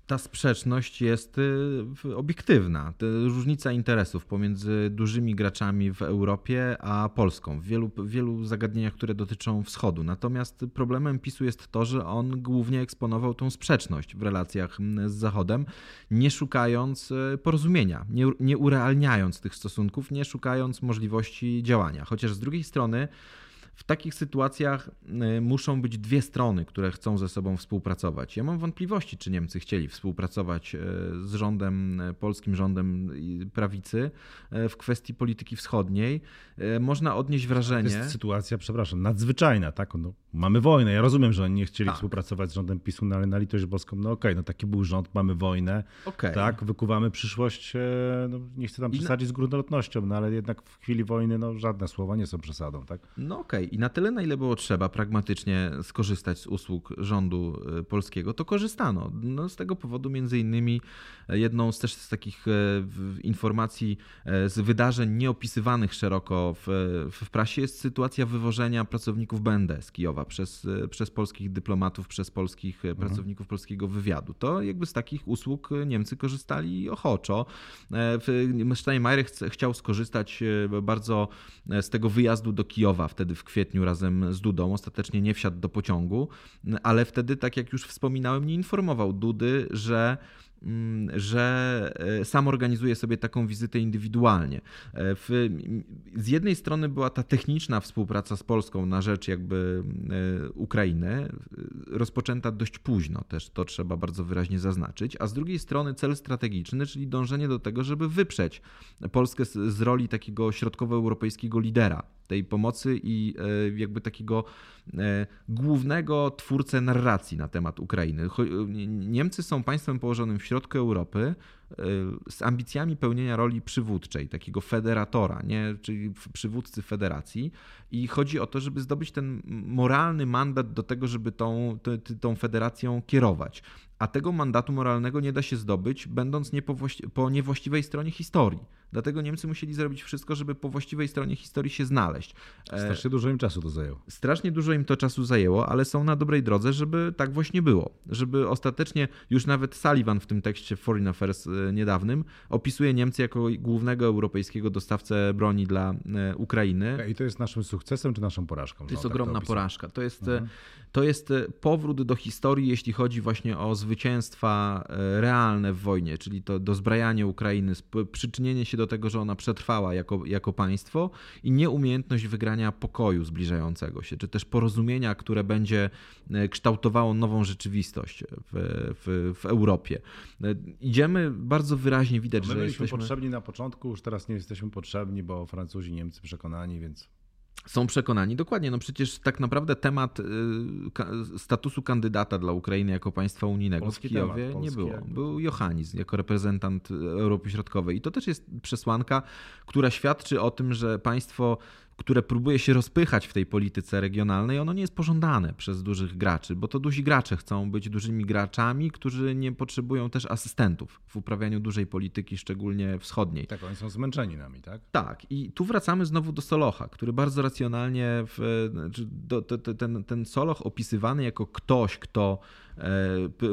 Ta sprzeczność jest y, obiektywna. Różnica interesów pomiędzy dużymi graczami w Europie a Polską w wielu, wielu zagadnieniach, które dotyczą wschodu. Natomiast problemem PiSu jest to, że on głównie eksponował tą sprzeczność w relacjach z Zachodem, nie szukając y, porozumienia, nie, nie urealniając tych stosunków, nie szukając możliwości działania. Chociaż z drugiej strony w takich sytuacjach y, muszą być dwie strony, które chcą ze sobą współpracować. Ja mam wątpliwości, czy Niemcy chcieli współpracować y, z rządem, y, polskim rządem prawicy w kwestii polityki wschodniej. Można odnieść To wrażenie. jest sytuacja, przepraszam, nadzwyczajna, tak? No, mamy wojnę. Ja rozumiem, że oni nie chcieli Tak. współpracować z rządem PiSu, no ale na litość boską, no okej, no taki był rząd, mamy wojnę, Okej. tak, wykuwamy przyszłość, e, no, nie chcę tam przesadzić z górnolotnością, no ale jednak w chwili wojny, no żadne słowa nie są przesadą, tak? No okej, i na tyle, na ile było trzeba pragmatycznie skorzystać z usług rządu e, polskiego, to korzystano. No, z tego powodu między innymi jedną z też z takich informacji z wydarzeń nieopisywanych szeroko w, w prasie jest sytuacja wywożenia pracowników BND z Kijowa przez, przez polskich dyplomatów, przez polskich mhm. pracowników polskiego wywiadu. To jakby z takich usług Niemcy korzystali ochoczo. Steinmeier chciał skorzystać bardzo z tego wyjazdu do Kijowa wtedy w kwietniu razem z Dudą. Ostatecznie nie wsiadł do pociągu, ale wtedy, tak jak już wspominałem, nie informował Dudy, że Mm, że e, sam organizuje sobie taką wizytę indywidualnie. E, z jednej strony była ta techniczna współpraca z Polską na rzecz jakby e, Ukrainy, rozpoczęta dość późno, też to trzeba bardzo wyraźnie zaznaczyć, a z drugiej strony cel strategiczny, czyli dążenie do tego, żeby wyprzeć Polskę z, z roli takiego środkowoeuropejskiego lidera tej pomocy i jakby takiego głównego twórcę narracji na temat Ukrainy. Niemcy są państwem położonym w środku Europy z ambicjami pełnienia roli przywódczej, takiego federatora, nie? czyli przywódcy federacji. I chodzi o to, żeby zdobyć ten moralny mandat do tego, żeby tą, tą federacją kierować. A tego mandatu moralnego nie da się zdobyć, będąc nie po, po niewłaściwej stronie historii. Dlatego Niemcy musieli zrobić wszystko, żeby po właściwej stronie historii się znaleźć. E, Strasznie dużo im czasu to zajęło. Strasznie dużo im to czasu zajęło, ale są na dobrej drodze, żeby tak właśnie było. Żeby ostatecznie, już nawet Sullivan w tym tekście Foreign Affairs e, niedawnym opisuje Niemcy jako głównego europejskiego dostawcę broni dla e, Ukrainy. I to jest naszym sukcesem czy naszą porażką? To jest no, ogromna tak to porażka. To jest, mhm. to jest powrót do historii, jeśli chodzi właśnie o zwycięstwa realne w wojnie, czyli to dozbrajanie Ukrainy, przyczynienie się do tego, że ona przetrwała jako, jako państwo i nieumiejętność wygrania pokoju zbliżającego się, czy też porozumienia, które będzie e, kształtowało nową rzeczywistość w, w, w Europie. E, idziemy bardzo wyraźnie widać, no my że byliśmy jesteśmy potrzebni na początku, już teraz nie jesteśmy potrzebni, bo Francuzi, Niemcy przekonani, więc są przekonani. Dokładnie, no przecież tak naprawdę temat y, statusu kandydata dla Ukrainy jako państwa unijnego Polski w Kijowie temat, nie było. Był Johannis jako reprezentant Europy Środkowej. I to też jest przesłanka, która świadczy o tym, że państwo które próbuje się rozpychać w tej polityce regionalnej, ono nie jest pożądane przez dużych graczy, bo to duzi gracze chcą być dużymi graczami, którzy nie potrzebują też asystentów w uprawianiu dużej polityki, szczególnie wschodniej. Tak, oni są zmęczeni nami, tak? Tak. I tu wracamy znowu do Solocha, który bardzo racjonalnie, w, znaczy do, do, ten, ten Soloch opisywany jako ktoś, kto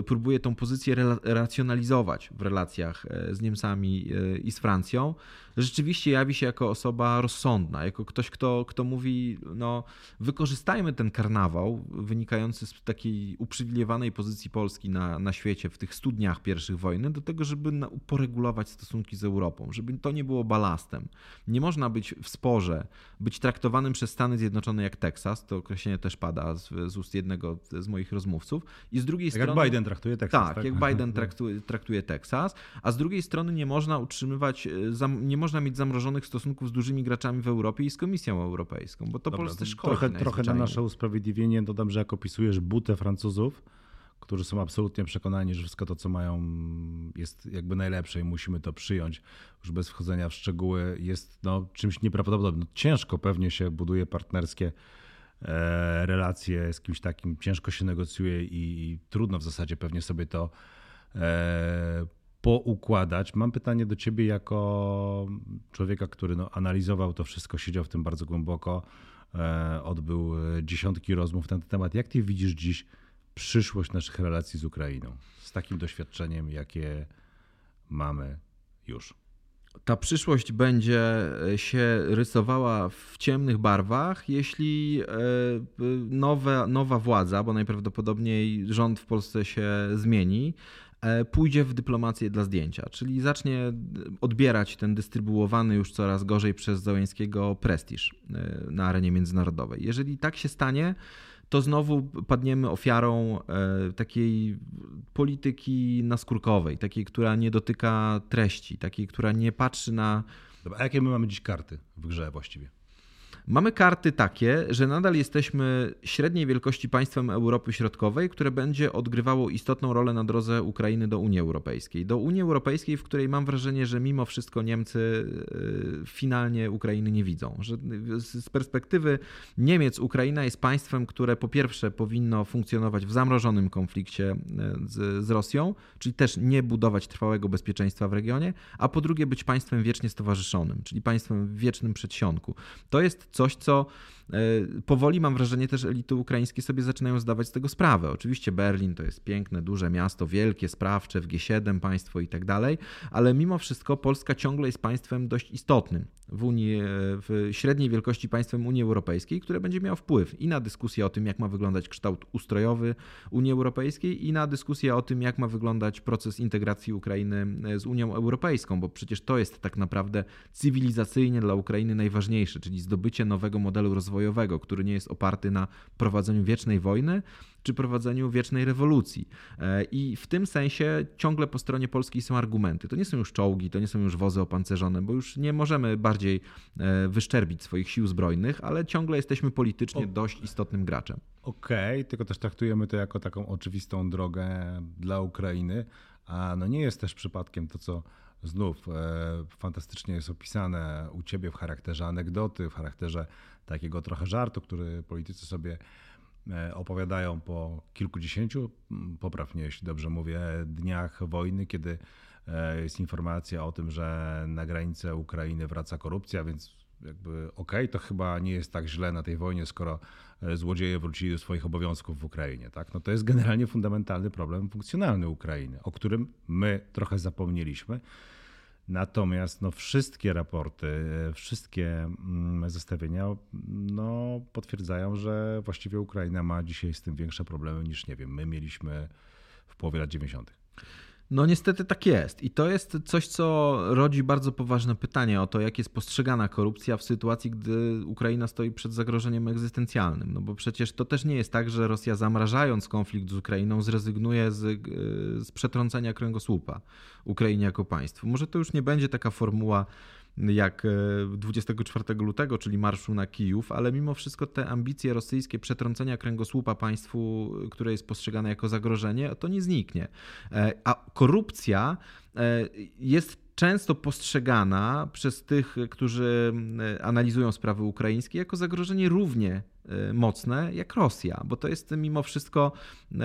próbuje tą pozycję racjonalizować w relacjach e, z Niemcami e, i z Francją, rzeczywiście jawi się jako osoba rozsądna, jako ktoś, kto, kto mówi, no wykorzystajmy ten karnawał wynikający z takiej uprzywilejowanej pozycji Polski na, na świecie w tych studniach pierwszych wojny do tego, żeby poregulować stosunki z Europą, żeby to nie było balastem. Nie można być w sporze, być traktowanym przez Stany Zjednoczone jak Teksas, to określenie też pada z, z ust jednego z moich rozmówców, i z drugiej drugiej tak strony. Jak Biden traktuje Teksas. Tak, tak? jak Biden traktuje, traktuje Teksas, a z drugiej strony nie można utrzymywać, e, nie można mieć zamrożonych stosunków z dużymi graczami w Europie i z Komisją Europejską, bo to Dobra, Polsce szkodzi. Trochę, trochę na nasze usprawiedliwienie dodam, że jak opisujesz butę Francuzów, którzy są absolutnie przekonani, że wszystko to, co mają, jest jakby najlepsze i musimy to przyjąć, już bez wchodzenia w szczegóły, jest no, czymś nieprawdopodobnym. No, ciężko pewnie się buduje partnerskie relacje z kimś takim ciężko się negocjuje i, trudno w zasadzie pewnie sobie to e, poukładać. Mam pytanie do ciebie jako człowieka, który no, analizował to wszystko, siedział w tym bardzo głęboko, e, odbył dziesiątki rozmów na ten temat. Jak ty widzisz dziś przyszłość naszych relacji z Ukrainą z takim doświadczeniem, jakie mamy już? Ta przyszłość będzie e, się rysowała w ciemnych barwach, jeśli e, nowe, nowa władza, bo najprawdopodobniej rząd w Polsce się zmieni, e, pójdzie w dyplomację dla zdjęcia, czyli zacznie odbierać ten dystrybuowany już coraz gorzej przez Załęskiego prestiż na arenie międzynarodowej. Jeżeli tak się stanie, to znowu padniemy ofiarą e, takiej polityki naskórkowej, takiej, która nie dotyka treści, takiej, która nie patrzy na. Dobra, a jakie my mamy dziś karty w grze właściwie? Mamy karty takie, że nadal jesteśmy średniej wielkości państwem Europy Środkowej, które będzie odgrywało istotną rolę na drodze Ukrainy do Unii Europejskiej. Do Unii Europejskiej, w której mam wrażenie, że mimo wszystko Niemcy y, finalnie Ukrainy nie widzą. Że z perspektywy Niemiec Ukraina jest państwem, które po pierwsze powinno funkcjonować w zamrożonym konflikcie y, z, z Rosją, czyli też nie budować trwałego bezpieczeństwa w regionie, a po drugie być państwem wiecznie stowarzyszonym, czyli państwem w wiecznym przedsionku. To jest coś, co powoli mam wrażenie też elity ukraińskie sobie zaczynają zdawać z tego sprawę. Oczywiście Berlin to jest piękne, duże miasto, wielkie, sprawcze, w G7 państwo i tak dalej, ale mimo wszystko Polska ciągle jest państwem dość istotnym w Unii, e, w średniej wielkości państwem Unii Europejskiej, które będzie miało wpływ i na dyskusję o tym, jak ma wyglądać kształt ustrojowy Unii Europejskiej i na dyskusję o tym, jak ma wyglądać proces integracji Ukrainy e, z Unią Europejską, bo przecież to jest tak naprawdę cywilizacyjnie dla Ukrainy najważniejsze, czyli zdobycie nowego modelu rozwojowego, który nie jest oparty na prowadzeniu wiecznej wojny, czy prowadzeniu wiecznej rewolucji. E, I w tym sensie ciągle po stronie polskiej są argumenty. To nie są już czołgi, to nie są już wozy opancerzone, bo już nie możemy bardziej e, wyszczerbić swoich sił zbrojnych, ale ciągle jesteśmy politycznie dość istotnym graczem. Okej, okay, tylko też traktujemy to jako taką oczywistą drogę dla Ukrainy, a no nie jest też przypadkiem to, co znów e, fantastycznie jest opisane u ciebie w charakterze anegdoty, w charakterze takiego trochę żartu, który politycy sobie e, opowiadają po kilkudziesięciu, poprawnie jeśli dobrze mówię, dniach wojny, kiedy e, jest informacja o tym, że na granicę Ukrainy wraca korupcja, więc jakby okej, okay, to chyba nie jest tak źle na tej wojnie, skoro złodzieje wrócili do swoich obowiązków w Ukrainie. Tak? No to jest generalnie fundamentalny problem funkcjonalny Ukrainy, o którym my trochę zapomnieliśmy. Natomiast no, wszystkie raporty, wszystkie mm, zestawienia no, potwierdzają, że właściwie Ukraina ma dzisiaj z tym większe problemy niż, nie wiem, my mieliśmy w połowie lat 90. No niestety tak jest. I to jest coś, co rodzi bardzo poważne pytanie o to, jak jest postrzegana korupcja w sytuacji, gdy Ukraina stoi przed zagrożeniem egzystencjalnym. No bo przecież to też nie jest tak, że Rosja zamrażając konflikt z Ukrainą zrezygnuje z, e, z przetrącenia kręgosłupa Ukrainie jako państwu. Może to już nie będzie taka formuła jak 24 e, lutego, czyli marszu na Kijów, ale mimo wszystko te ambicje rosyjskie przetrącenia kręgosłupa państwu, które jest postrzegane jako zagrożenie, to nie zniknie. E, a korupcja e, jest często postrzegana przez tych, którzy analizują sprawy ukraińskie, jako zagrożenie równie E, mocne jak Rosja, bo to jest mimo wszystko e,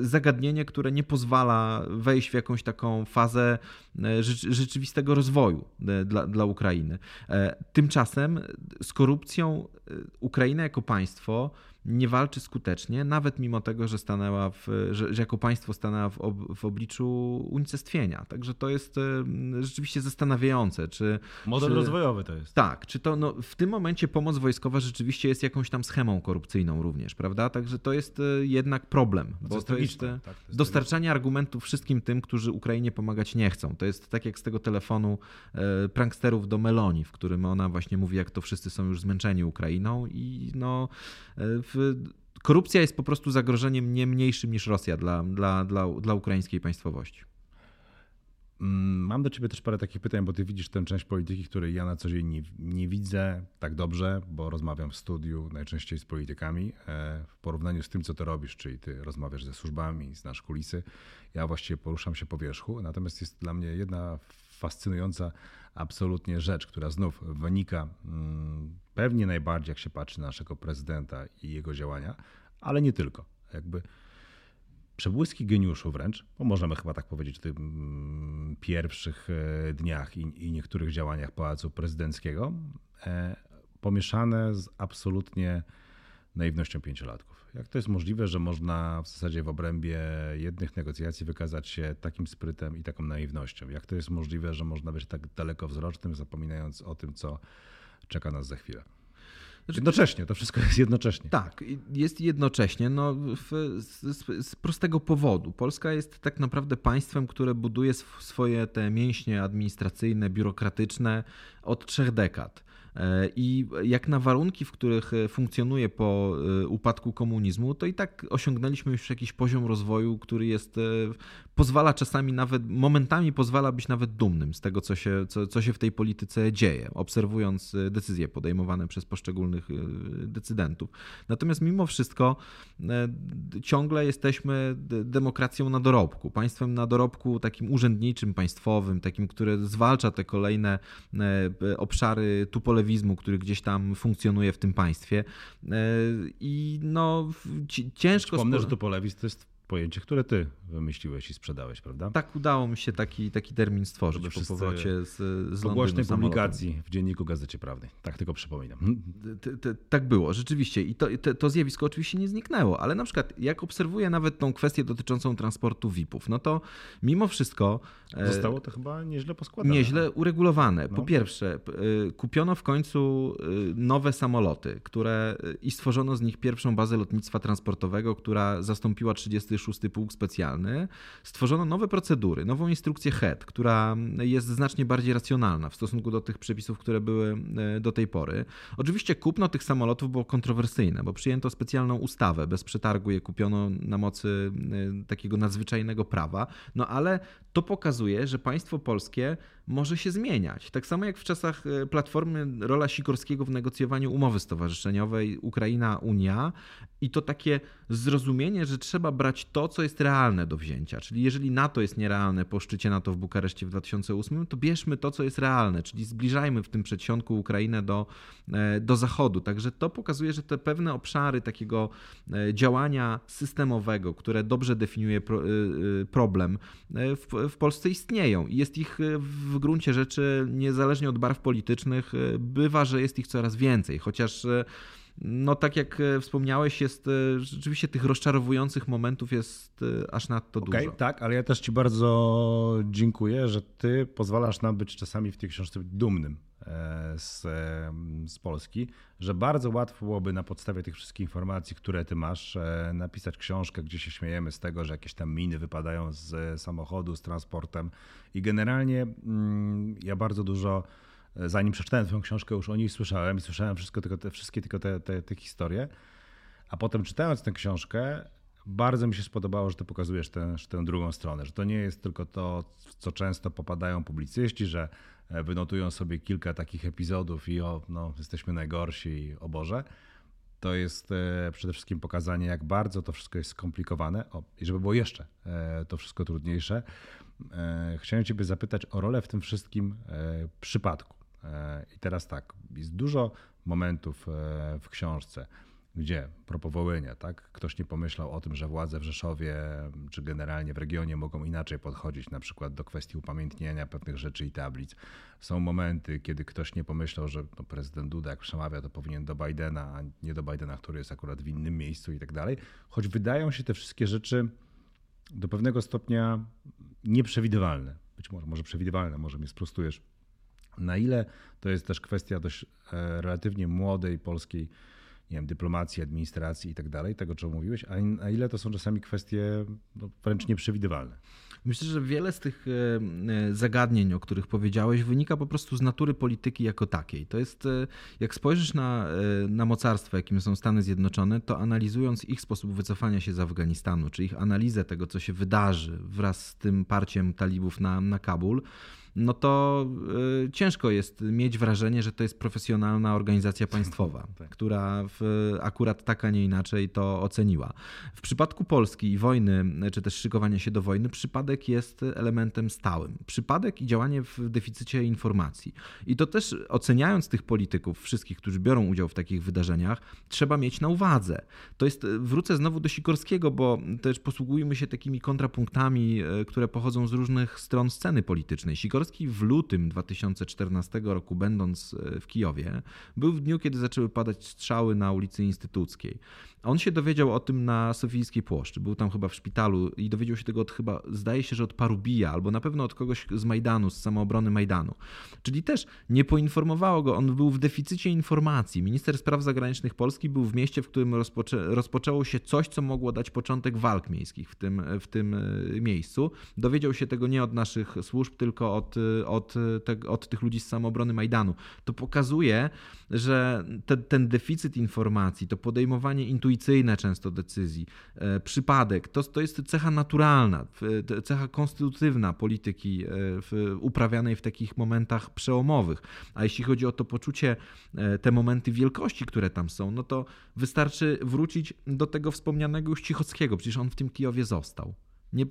zagadnienie, które nie pozwala wejść w jakąś taką fazę e, rzeczywistego rozwoju dla, dla Ukrainy. Tymczasem z korupcją Ukraina jako państwo nie walczy skutecznie, nawet mimo tego, że stanęła w, że, że jako państwo stanęła w, ob, w, obliczu unicestwienia. Także to jest rzeczywiście zastanawiające. Czy, Model czy, rozwojowy to jest. Tak, czy to no, w tym momencie pomoc wojskowa rzeczywiście jest jakąś tam schemą korupcyjną również, prawda? Także to jest e, jednak problem, bo to, to jest, e, tak, to jest dostarczanie argumentów wszystkim tym, którzy Ukrainie pomagać nie chcą. To jest tak jak z tego telefonu e, pranksterów do Meloni, w którym ona właśnie mówi, jak to wszyscy są już zmęczeni Ukrainą i no w korupcja jest po prostu zagrożeniem nie mniejszym niż Rosja dla, dla, dla, dla ukraińskiej państwowości. Mm, mam do ciebie też parę takich pytań, bo ty widzisz tę część polityki, której ja na co dzień nie, nie, widzę tak dobrze, bo rozmawiam w studiu najczęściej z politykami. E, w porównaniu z tym, co ty robisz, czyli ty rozmawiasz ze służbami, znasz kulisy, ja właściwie poruszam się po wierzchu. Natomiast jest dla mnie jedna fascynująca absolutnie rzecz, która znów wynika mm, pewnie najbardziej, jak się patrzy na naszego prezydenta i jego działania, ale nie tylko. Jakby przebłyski geniuszu wręcz, bo możemy chyba tak powiedzieć w tych mm, pierwszych e, dniach i, niektórych działaniach Pałacu Prezydenckiego, e, pomieszane z absolutnie naiwnością pięciolatków. Jak to jest możliwe, że można w zasadzie w obrębie jednych negocjacji wykazać się takim sprytem i taką naiwnością? Jak to jest możliwe, że można być tak dalekowzrocznym, zapominając o tym, co czeka nas za chwilę? Znaczy, jednocześnie, to wszystko jest jednocześnie. Tak, jest jednocześnie, no, w, z, z, prostego powodu. Polska jest tak naprawdę państwem, które buduje swoje te mięśnie administracyjne, biurokratyczne od trzech dekad. I jak na warunki, w których funkcjonuje po upadku komunizmu, to i tak osiągnęliśmy już jakiś poziom rozwoju, który jest, pozwala czasami nawet, momentami pozwala być nawet dumnym z tego, co się, co, co się w tej polityce dzieje, obserwując decyzje podejmowane przez poszczególnych decydentów. Natomiast mimo wszystko ciągle jesteśmy demokracją na dorobku, państwem na dorobku takim urzędniczym, państwowym, takim, które zwalcza te kolejne e, obszary tupolewizmu, który gdzieś tam funkcjonuje w tym państwie. E, I no ciężko... Wspomnę, że tupolewizm to jest pojęcie, które ty wymyśliłeś i sprzedałeś, prawda? Tak, udało mi się taki, taki termin stworzyć po powrocie z, z Po głośnej publikacji w Dzienniku Gazecie Prawnej. Tak tylko przypominam. tak było, rzeczywiście. I to, to zjawisko oczywiście nie zniknęło, ale na przykład jak obserwuję nawet tą kwestię dotyczącą transportu VIP-ów, no to mimo wszystko... E, Zostało to chyba nieźle poskładane. Nieźle uregulowane. Po no. pierwsze, e, kupiono w końcu e, nowe samoloty, które i stworzono z nich pierwszą bazę lotnictwa transportowego, która zastąpiła 36 pułk specjalny stworzono nowe procedury, nową instrukcję HED, która jest znacznie bardziej racjonalna w stosunku do tych przepisów, które były e, do tej pory. Oczywiście kupno tych samolotów było kontrowersyjne, bo przyjęto specjalną ustawę, bez przetargu je kupiono na mocy e, takiego nadzwyczajnego prawa, no ale to pokazuje, że państwo polskie może się zmieniać. Tak samo jak w czasach e, Platformy rola Sikorskiego w negocjowaniu umowy stowarzyszeniowej Ukraina-Unia i to takie zrozumienie, że trzeba brać to, co jest realne do wzięcia. Czyli jeżeli NATO jest nierealne po szczycie NATO w Bukareszcie w 2008, to bierzmy to, co jest realne, czyli zbliżajmy w tym przedsionku Ukrainę do, e, do Zachodu. Także to pokazuje, że te pewne obszary takiego e, działania systemowego, które dobrze definiuje problem, w, w Polsce istnieją i jest ich w w gruncie rzeczy, niezależnie od barw politycznych, e, bywa, że jest ich coraz więcej, chociaż e, no tak jak e, wspomniałeś, jest rzeczywiście tych rozczarowujących momentów jest aż nadto okay, dużo. Tak, ale ja też Ci bardzo dziękuję, że Ty pozwalasz nam być czasami w tej książce dumnym z, z Polski, że bardzo łatwo byłoby na podstawie tych wszystkich informacji, które ty masz, e, napisać książkę, gdzie się śmiejemy z tego, że jakieś tam miny wypadają z samochodu, z transportem. I generalnie mm, ja bardzo dużo, e, zanim przeczytałem twoją książkę, już o niej słyszałem i słyszałem wszystko, tylko te, wszystkie tylko te, te, te historie. A potem czytając tę książkę, bardzo mi się spodobało, że ty pokazujesz tę, tę drugą stronę, że to nie jest tylko to, w co często popadają publicyści, że E, wynotują sobie kilka takich epizodów i o, no, jesteśmy najgorsi o Boże. To jest e, przede wszystkim pokazanie, jak bardzo to wszystko jest skomplikowane. O, I żeby było jeszcze e, to wszystko trudniejsze, chciałem Ciebie zapytać o rolę w tym wszystkim przypadku. I teraz tak, jest dużo momentów w książce, gdzie propos Wołynia, tak? Ktoś nie pomyślał o tym, że władze w Rzeszowie czy generalnie w regionie mogą inaczej podchodzić na przykład do kwestii upamiętnienia pewnych rzeczy i tablic. Są momenty, kiedy ktoś nie pomyślał, że no, prezydent Duda jak przemawia, to powinien do Bidena, a nie do Bidena, który jest akurat w innym miejscu i tak dalej. Choć wydają się te wszystkie rzeczy do pewnego stopnia nieprzewidywalne. Być może, może przewidywalne, może mnie sprostujesz. Na ile to jest też kwestia dość e, relatywnie młodej polskiej nie wiem, dyplomacji, administracji i tak dalej, tego, czego mówiłeś, a na ile to są czasami kwestie no, wręcz nieprzewidywalne? Myślę, że wiele z tych e, e, zagadnień, o których powiedziałeś, wynika po prostu z natury polityki jako takiej. To jest, e, jak spojrzysz na, na mocarstwo, jakim są Stany Zjednoczone, to analizując ich sposób wycofania się z Afganistanu, czy ich analizę tego, co się wydarzy wraz z tym parciem talibów na, na Kabul, no to y, ciężko jest mieć wrażenie, że to jest profesjonalna organizacja państwowa, tak. która w, akurat tak, a nie inaczej to oceniła. W przypadku Polski i wojny, czy też szykowania się do wojny, przypadek jest elementem stałym. Przypadek i działanie w deficycie informacji. I to też oceniając tych polityków, wszystkich, którzy biorą udział w takich wydarzeniach, trzeba mieć na uwadze. To jest, wrócę znowu do Sikorskiego, bo też posługujemy się takimi kontrapunktami, y, które pochodzą z różnych stron sceny politycznej. Sikorski Sikorski w lutym 2014 roku, będąc e, w Kijowie, był w dniu, kiedy zaczęły padać strzały na ulicy Instytuckiej. On się dowiedział o tym na Sofijskiej Płoszczy, był tam chyba w szpitalu i dowiedział się tego od chyba, zdaje się, że od Parubija, albo na pewno od kogoś z Majdanu, z samoobrony Majdanu. Czyli też nie poinformowało go, on był w deficycie informacji. Minister Spraw Zagranicznych Polski był w mieście, w którym rozpoczę, rozpoczęło się coś, co mogło dać początek walk miejskich w tym, w tym e, miejscu. Dowiedział się tego nie od naszych służb, tylko od, od, te, od tych ludzi z samoobrony Majdanu. To pokazuje, że te, ten deficyt informacji, to podejmowanie intuicyjne często decyzji, e, przypadek, to, to jest cecha naturalna, cecha konstytutywna polityki e, uprawianej w takich momentach przełomowych. A jeśli chodzi o to poczucie, e, te momenty wielkości, które tam są, no to wystarczy wrócić do tego wspomnianego już Cichockiego, przecież on w tym Kijowie został. Nie,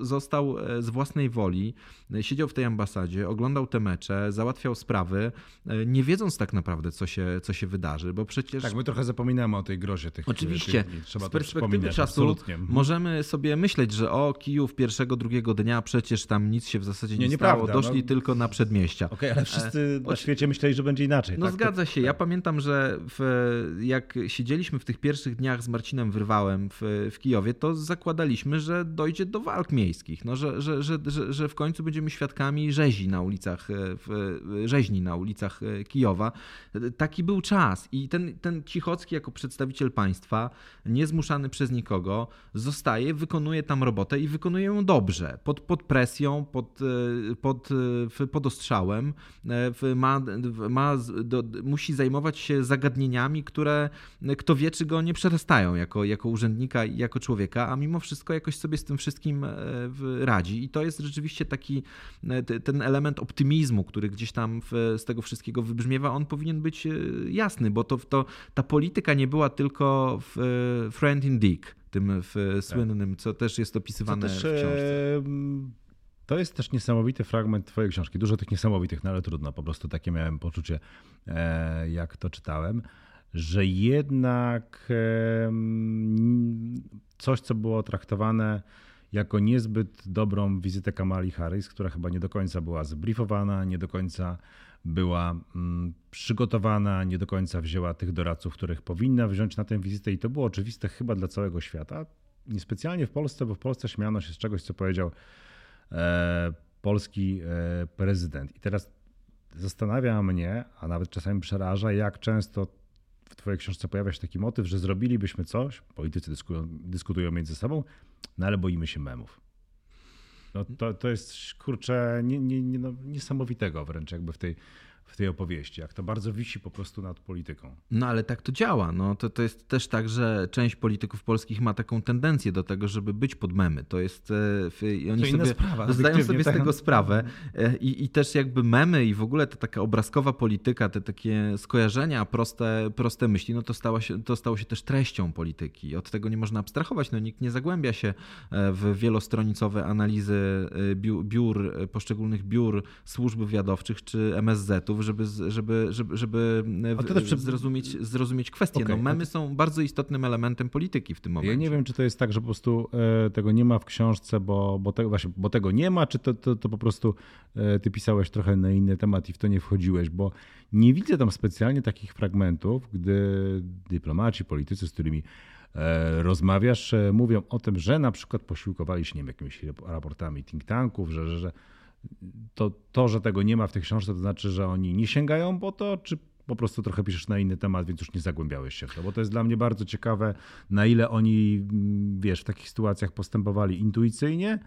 został e, z własnej woli, e, siedział w tej ambasadzie, oglądał te mecze, załatwiał sprawy, e, nie wiedząc tak naprawdę, co się, co się wydarzy, bo przecież... Tak, my trochę zapominamy o tej grozie tych Oczywiście, tych Trzeba z perspektywy czasu absolutnie. Mhm. możemy sobie myśleć, że o, Kijów pierwszego, drugiego dnia przecież tam nic się w zasadzie nie, nie stało, doszli no... tylko na przedmieścia. Okej, okay, ale wszyscy na świecie myśleli, że będzie inaczej. No tak? zgadza się, ja tak. pamiętam, że w, jak siedzieliśmy w tych pierwszych dniach z Marcinem Wyrwałem w, w Kijowie, to zakładaliśmy, że do dojdzie do walk miejskich, no, że, że, że, że, w końcu będziemy świadkami rzezi na ulicach, e, rzeźni na ulicach e, Kijowa. Taki był czas i ten, ten Cichocki jako przedstawiciel państwa, niezmuszany przez nikogo, zostaje, wykonuje tam robotę i wykonuje ją dobrze, pod, pod presją, pod, e, pod, pod ostrzałem, ma, ma, do, musi zajmować się zagadnieniami, które kto wie, czy go nie przerastają jako, jako urzędnika i jako człowieka, a mimo wszystko jakoś sobie z tym wszystkim e, radzi. I to jest rzeczywiście taki e, ten element optymizmu, który gdzieś tam z tego wszystkiego wybrzmiewa, on powinien być e, jasny, bo to, to ta polityka nie była tylko w Friend in Dick, tym w słynnym, co też jest opisywane też, w książce. To jest też niesamowity fragment Twojej książki. Dużo tych niesamowitych, no ale trudno. Po prostu takie miałem poczucie, jak to czytałem że jednak coś, co było traktowane jako niezbyt dobrą wizytę Kamali Harris, która chyba nie do końca była zbriefowana, nie do końca była mm, przygotowana, nie do końca wzięła tych doradców, których powinna wziąć na tę wizytę i to było oczywiste chyba dla całego świata. Niespecjalnie w Polsce, bo w Polsce śmiano się z czegoś, co powiedział e, polski e, prezydent. I teraz zastanawia mnie, a nawet czasami przeraża, jak często w Twojej książce pojawia się taki motyw, że zrobilibyśmy coś, politycy dyskutują, dyskutują między sobą, no ale boimy się memów. No to, to jest kurczę nie, nie, nie, no, niesamowitego wręcz jakby w tej w tej opowieści, jak to bardzo wisi po prostu nad polityką. No ale tak to działa. No, to, to jest też tak, że część polityków polskich ma taką tendencję do tego, żeby być pod memy. To jest. E, I oni to sobie sprawa, zdają sobie tak? z tego sprawę. E, I, I też jakby memy i w ogóle ta taka obrazkowa polityka, te takie skojarzenia, proste, proste myśli, no to, stało się, to stało się też treścią polityki. Od tego nie można abstrahować. No, nikt nie zagłębia się e, w wielostronicowe analizy biur, poszczególnych biur służb wywiadowczych czy MSZ-ów żeby, żeby, żeby, żeby przy... zrozumieć, zrozumieć kwestię. Okay. No, memy są bardzo istotnym elementem polityki w tym momencie. Ja nie wiem, czy to jest tak, że po prostu e, tego nie ma w książce, bo, bo, te, właśnie, bo tego nie ma, czy to, to, to po prostu e, ty pisałeś trochę na inny temat i w to nie wchodziłeś, bo nie widzę tam specjalnie takich fragmentów, gdy dyplomaci, politycy, z którymi e, rozmawiasz, mówią o tym, że na przykład posiłkowali się nie wiem, jakimiś raportami think tanków, że, że, że to, to, że tego nie ma w tej książce, to znaczy, że oni nie sięgają po to, czy po prostu trochę piszesz na inny temat, więc już nie zagłębiałeś się w to, bo to jest dla mnie bardzo ciekawe, na ile oni, mm, wiesz, w takich sytuacjach postępowali intuicyjnie,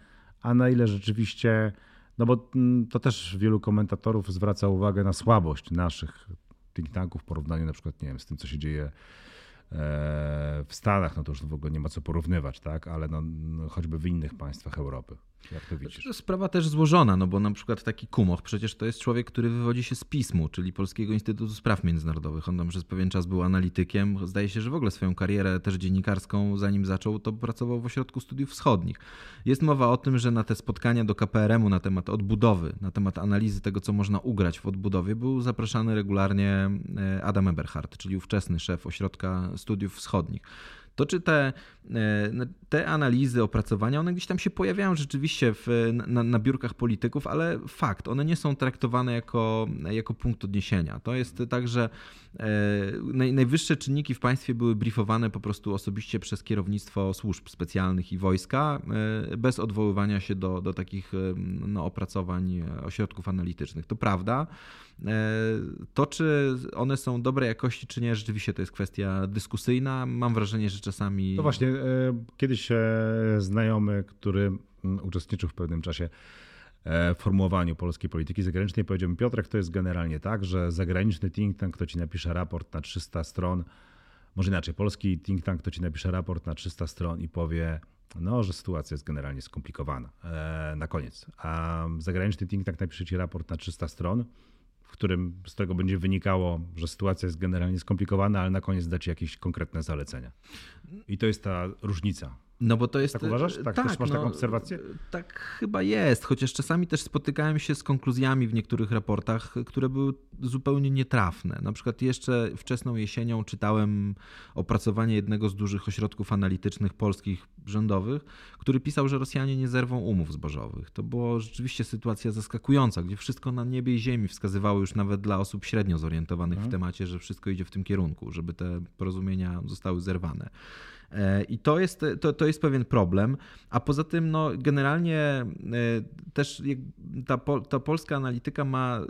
a na ile rzeczywiście, no bo mm, to też wielu komentatorów zwraca uwagę na słabość naszych think tanków w porównaniu na przykład, nie wiem, z tym, co się dzieje e, w Stanach, no to już w ogóle nie ma co porównywać, tak, ale no choćby w innych państwach Europy. Jak to widzisz? To sprawa też złożona, no bo na przykład taki Kumoch przecież to jest człowiek, który wywodzi się z PISM-u, czyli Polskiego Instytutu Spraw Międzynarodowych. On tam przez pewien czas był analitykiem. Zdaje się, że w ogóle swoją karierę też dziennikarską, zanim zaczął, to pracował w Ośrodku Studiów Wschodnich. Jest mowa o tym, że na te spotkania do KPRM-u na temat odbudowy, na temat analizy tego, co można ugrać w odbudowie, był zapraszany regularnie e, Adam Eberhard, czyli ówczesny szef Ośrodka Studiów Wschodnich To, czy te, te analizy, opracowania, one gdzieś tam się pojawiają rzeczywiście w, na, na biurkach polityków, ale fakt, one nie są traktowane jako, jako punkt odniesienia. To jest tak, że najwyższe czynniki w państwie były briefowane po prostu osobiście przez kierownictwo służb specjalnych i wojska, bez odwoływania się do, do takich no, opracowań ośrodków analitycznych. To prawda. E, to, czy one są dobrej jakości, czy nie, rzeczywiście to jest kwestia dyskusyjna. Mam wrażenie, że czasami. No właśnie, e, kiedyś e, znajomy, który mm, uczestniczył w pewnym czasie formułowaniu polskiej polityki zagranicznej, powiedział mi: Piotrek, to jest generalnie tak, że zagraniczny think tank to ci napisze raport na 300 stron. Może inaczej, polski think tank to ci napisze raport na 300 stron i powie, no, że sytuacja jest generalnie skomplikowana. na koniec. A zagraniczny think tank napisze ci raport na 300 stron w którym z tego będzie wynikało, że sytuacja jest generalnie skomplikowana, ale na koniec da ci jakieś konkretne zalecenia. I to jest ta różnica. No bo to jest. Tak uważasz? Tak, tak też masz no, taką obserwację? Tak chyba jest, chociaż czasami też spotykałem się z konkluzjami w niektórych raportach, które były zupełnie nietrafne. Na przykład jeszcze wczesną jesienią czytałem opracowanie jednego z dużych ośrodków analitycznych polskich rządowych, który pisał, że Rosjanie nie zerwą umów zbożowych. To była rzeczywiście sytuacja zaskakująca, gdzie wszystko na niebie i ziemi wskazywało już nawet dla osób średnio zorientowanych w mhm. temacie, że wszystko idzie w tym kierunku, żeby te porozumienia zostały zerwane. I to jest, to, to jest pewien problem. A poza tym, no, generalnie e, też ta, ta polska analityka ma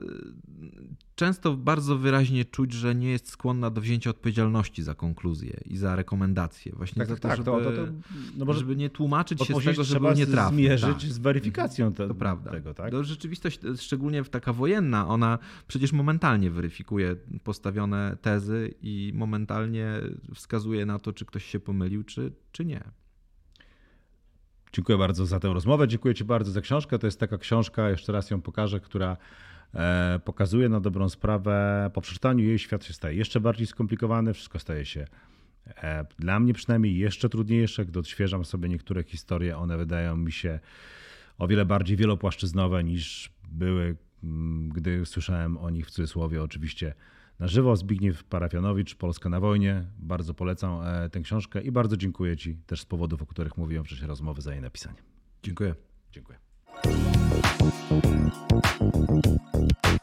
często bardzo wyraźnie czuć, że nie jest skłonna do wzięcia odpowiedzialności za konkluzje i za rekomendacje. Właśnie tak, za to, tak, żeby, to, to, no może, żeby nie tłumaczyć się z tego, że był nietrafny. zmierzyć tak. z weryfikacją te, to prawda. tego. Tak? To rzeczywistość, szczególnie taka wojenna, ona przecież momentalnie weryfikuje postawione tezy i momentalnie wskazuje na to, czy ktoś się pomylił, czy, czy nie. Dziękuję bardzo za tę rozmowę. Dziękuję Ci bardzo za książkę. To jest taka książka, jeszcze raz ją pokażę, która pokazuje na dobrą sprawę, po przeczytaniu jej świat się staje jeszcze bardziej skomplikowany, wszystko staje się e, dla mnie przynajmniej jeszcze trudniejsze, gdy odświeżam sobie niektóre historie, one wydają mi się o wiele bardziej wielopłaszczyznowe niż były, mm, gdy słyszałem o nich w cudzysłowie oczywiście na żywo. Zbigniew Parafianowicz, Polska na wojnie. Bardzo polecam e, tę książkę i bardzo dziękuję Ci też z powodów, o których mówiłem w czasie rozmowy za jej napisanie. Dziękuję. Dziękuję. Thank you.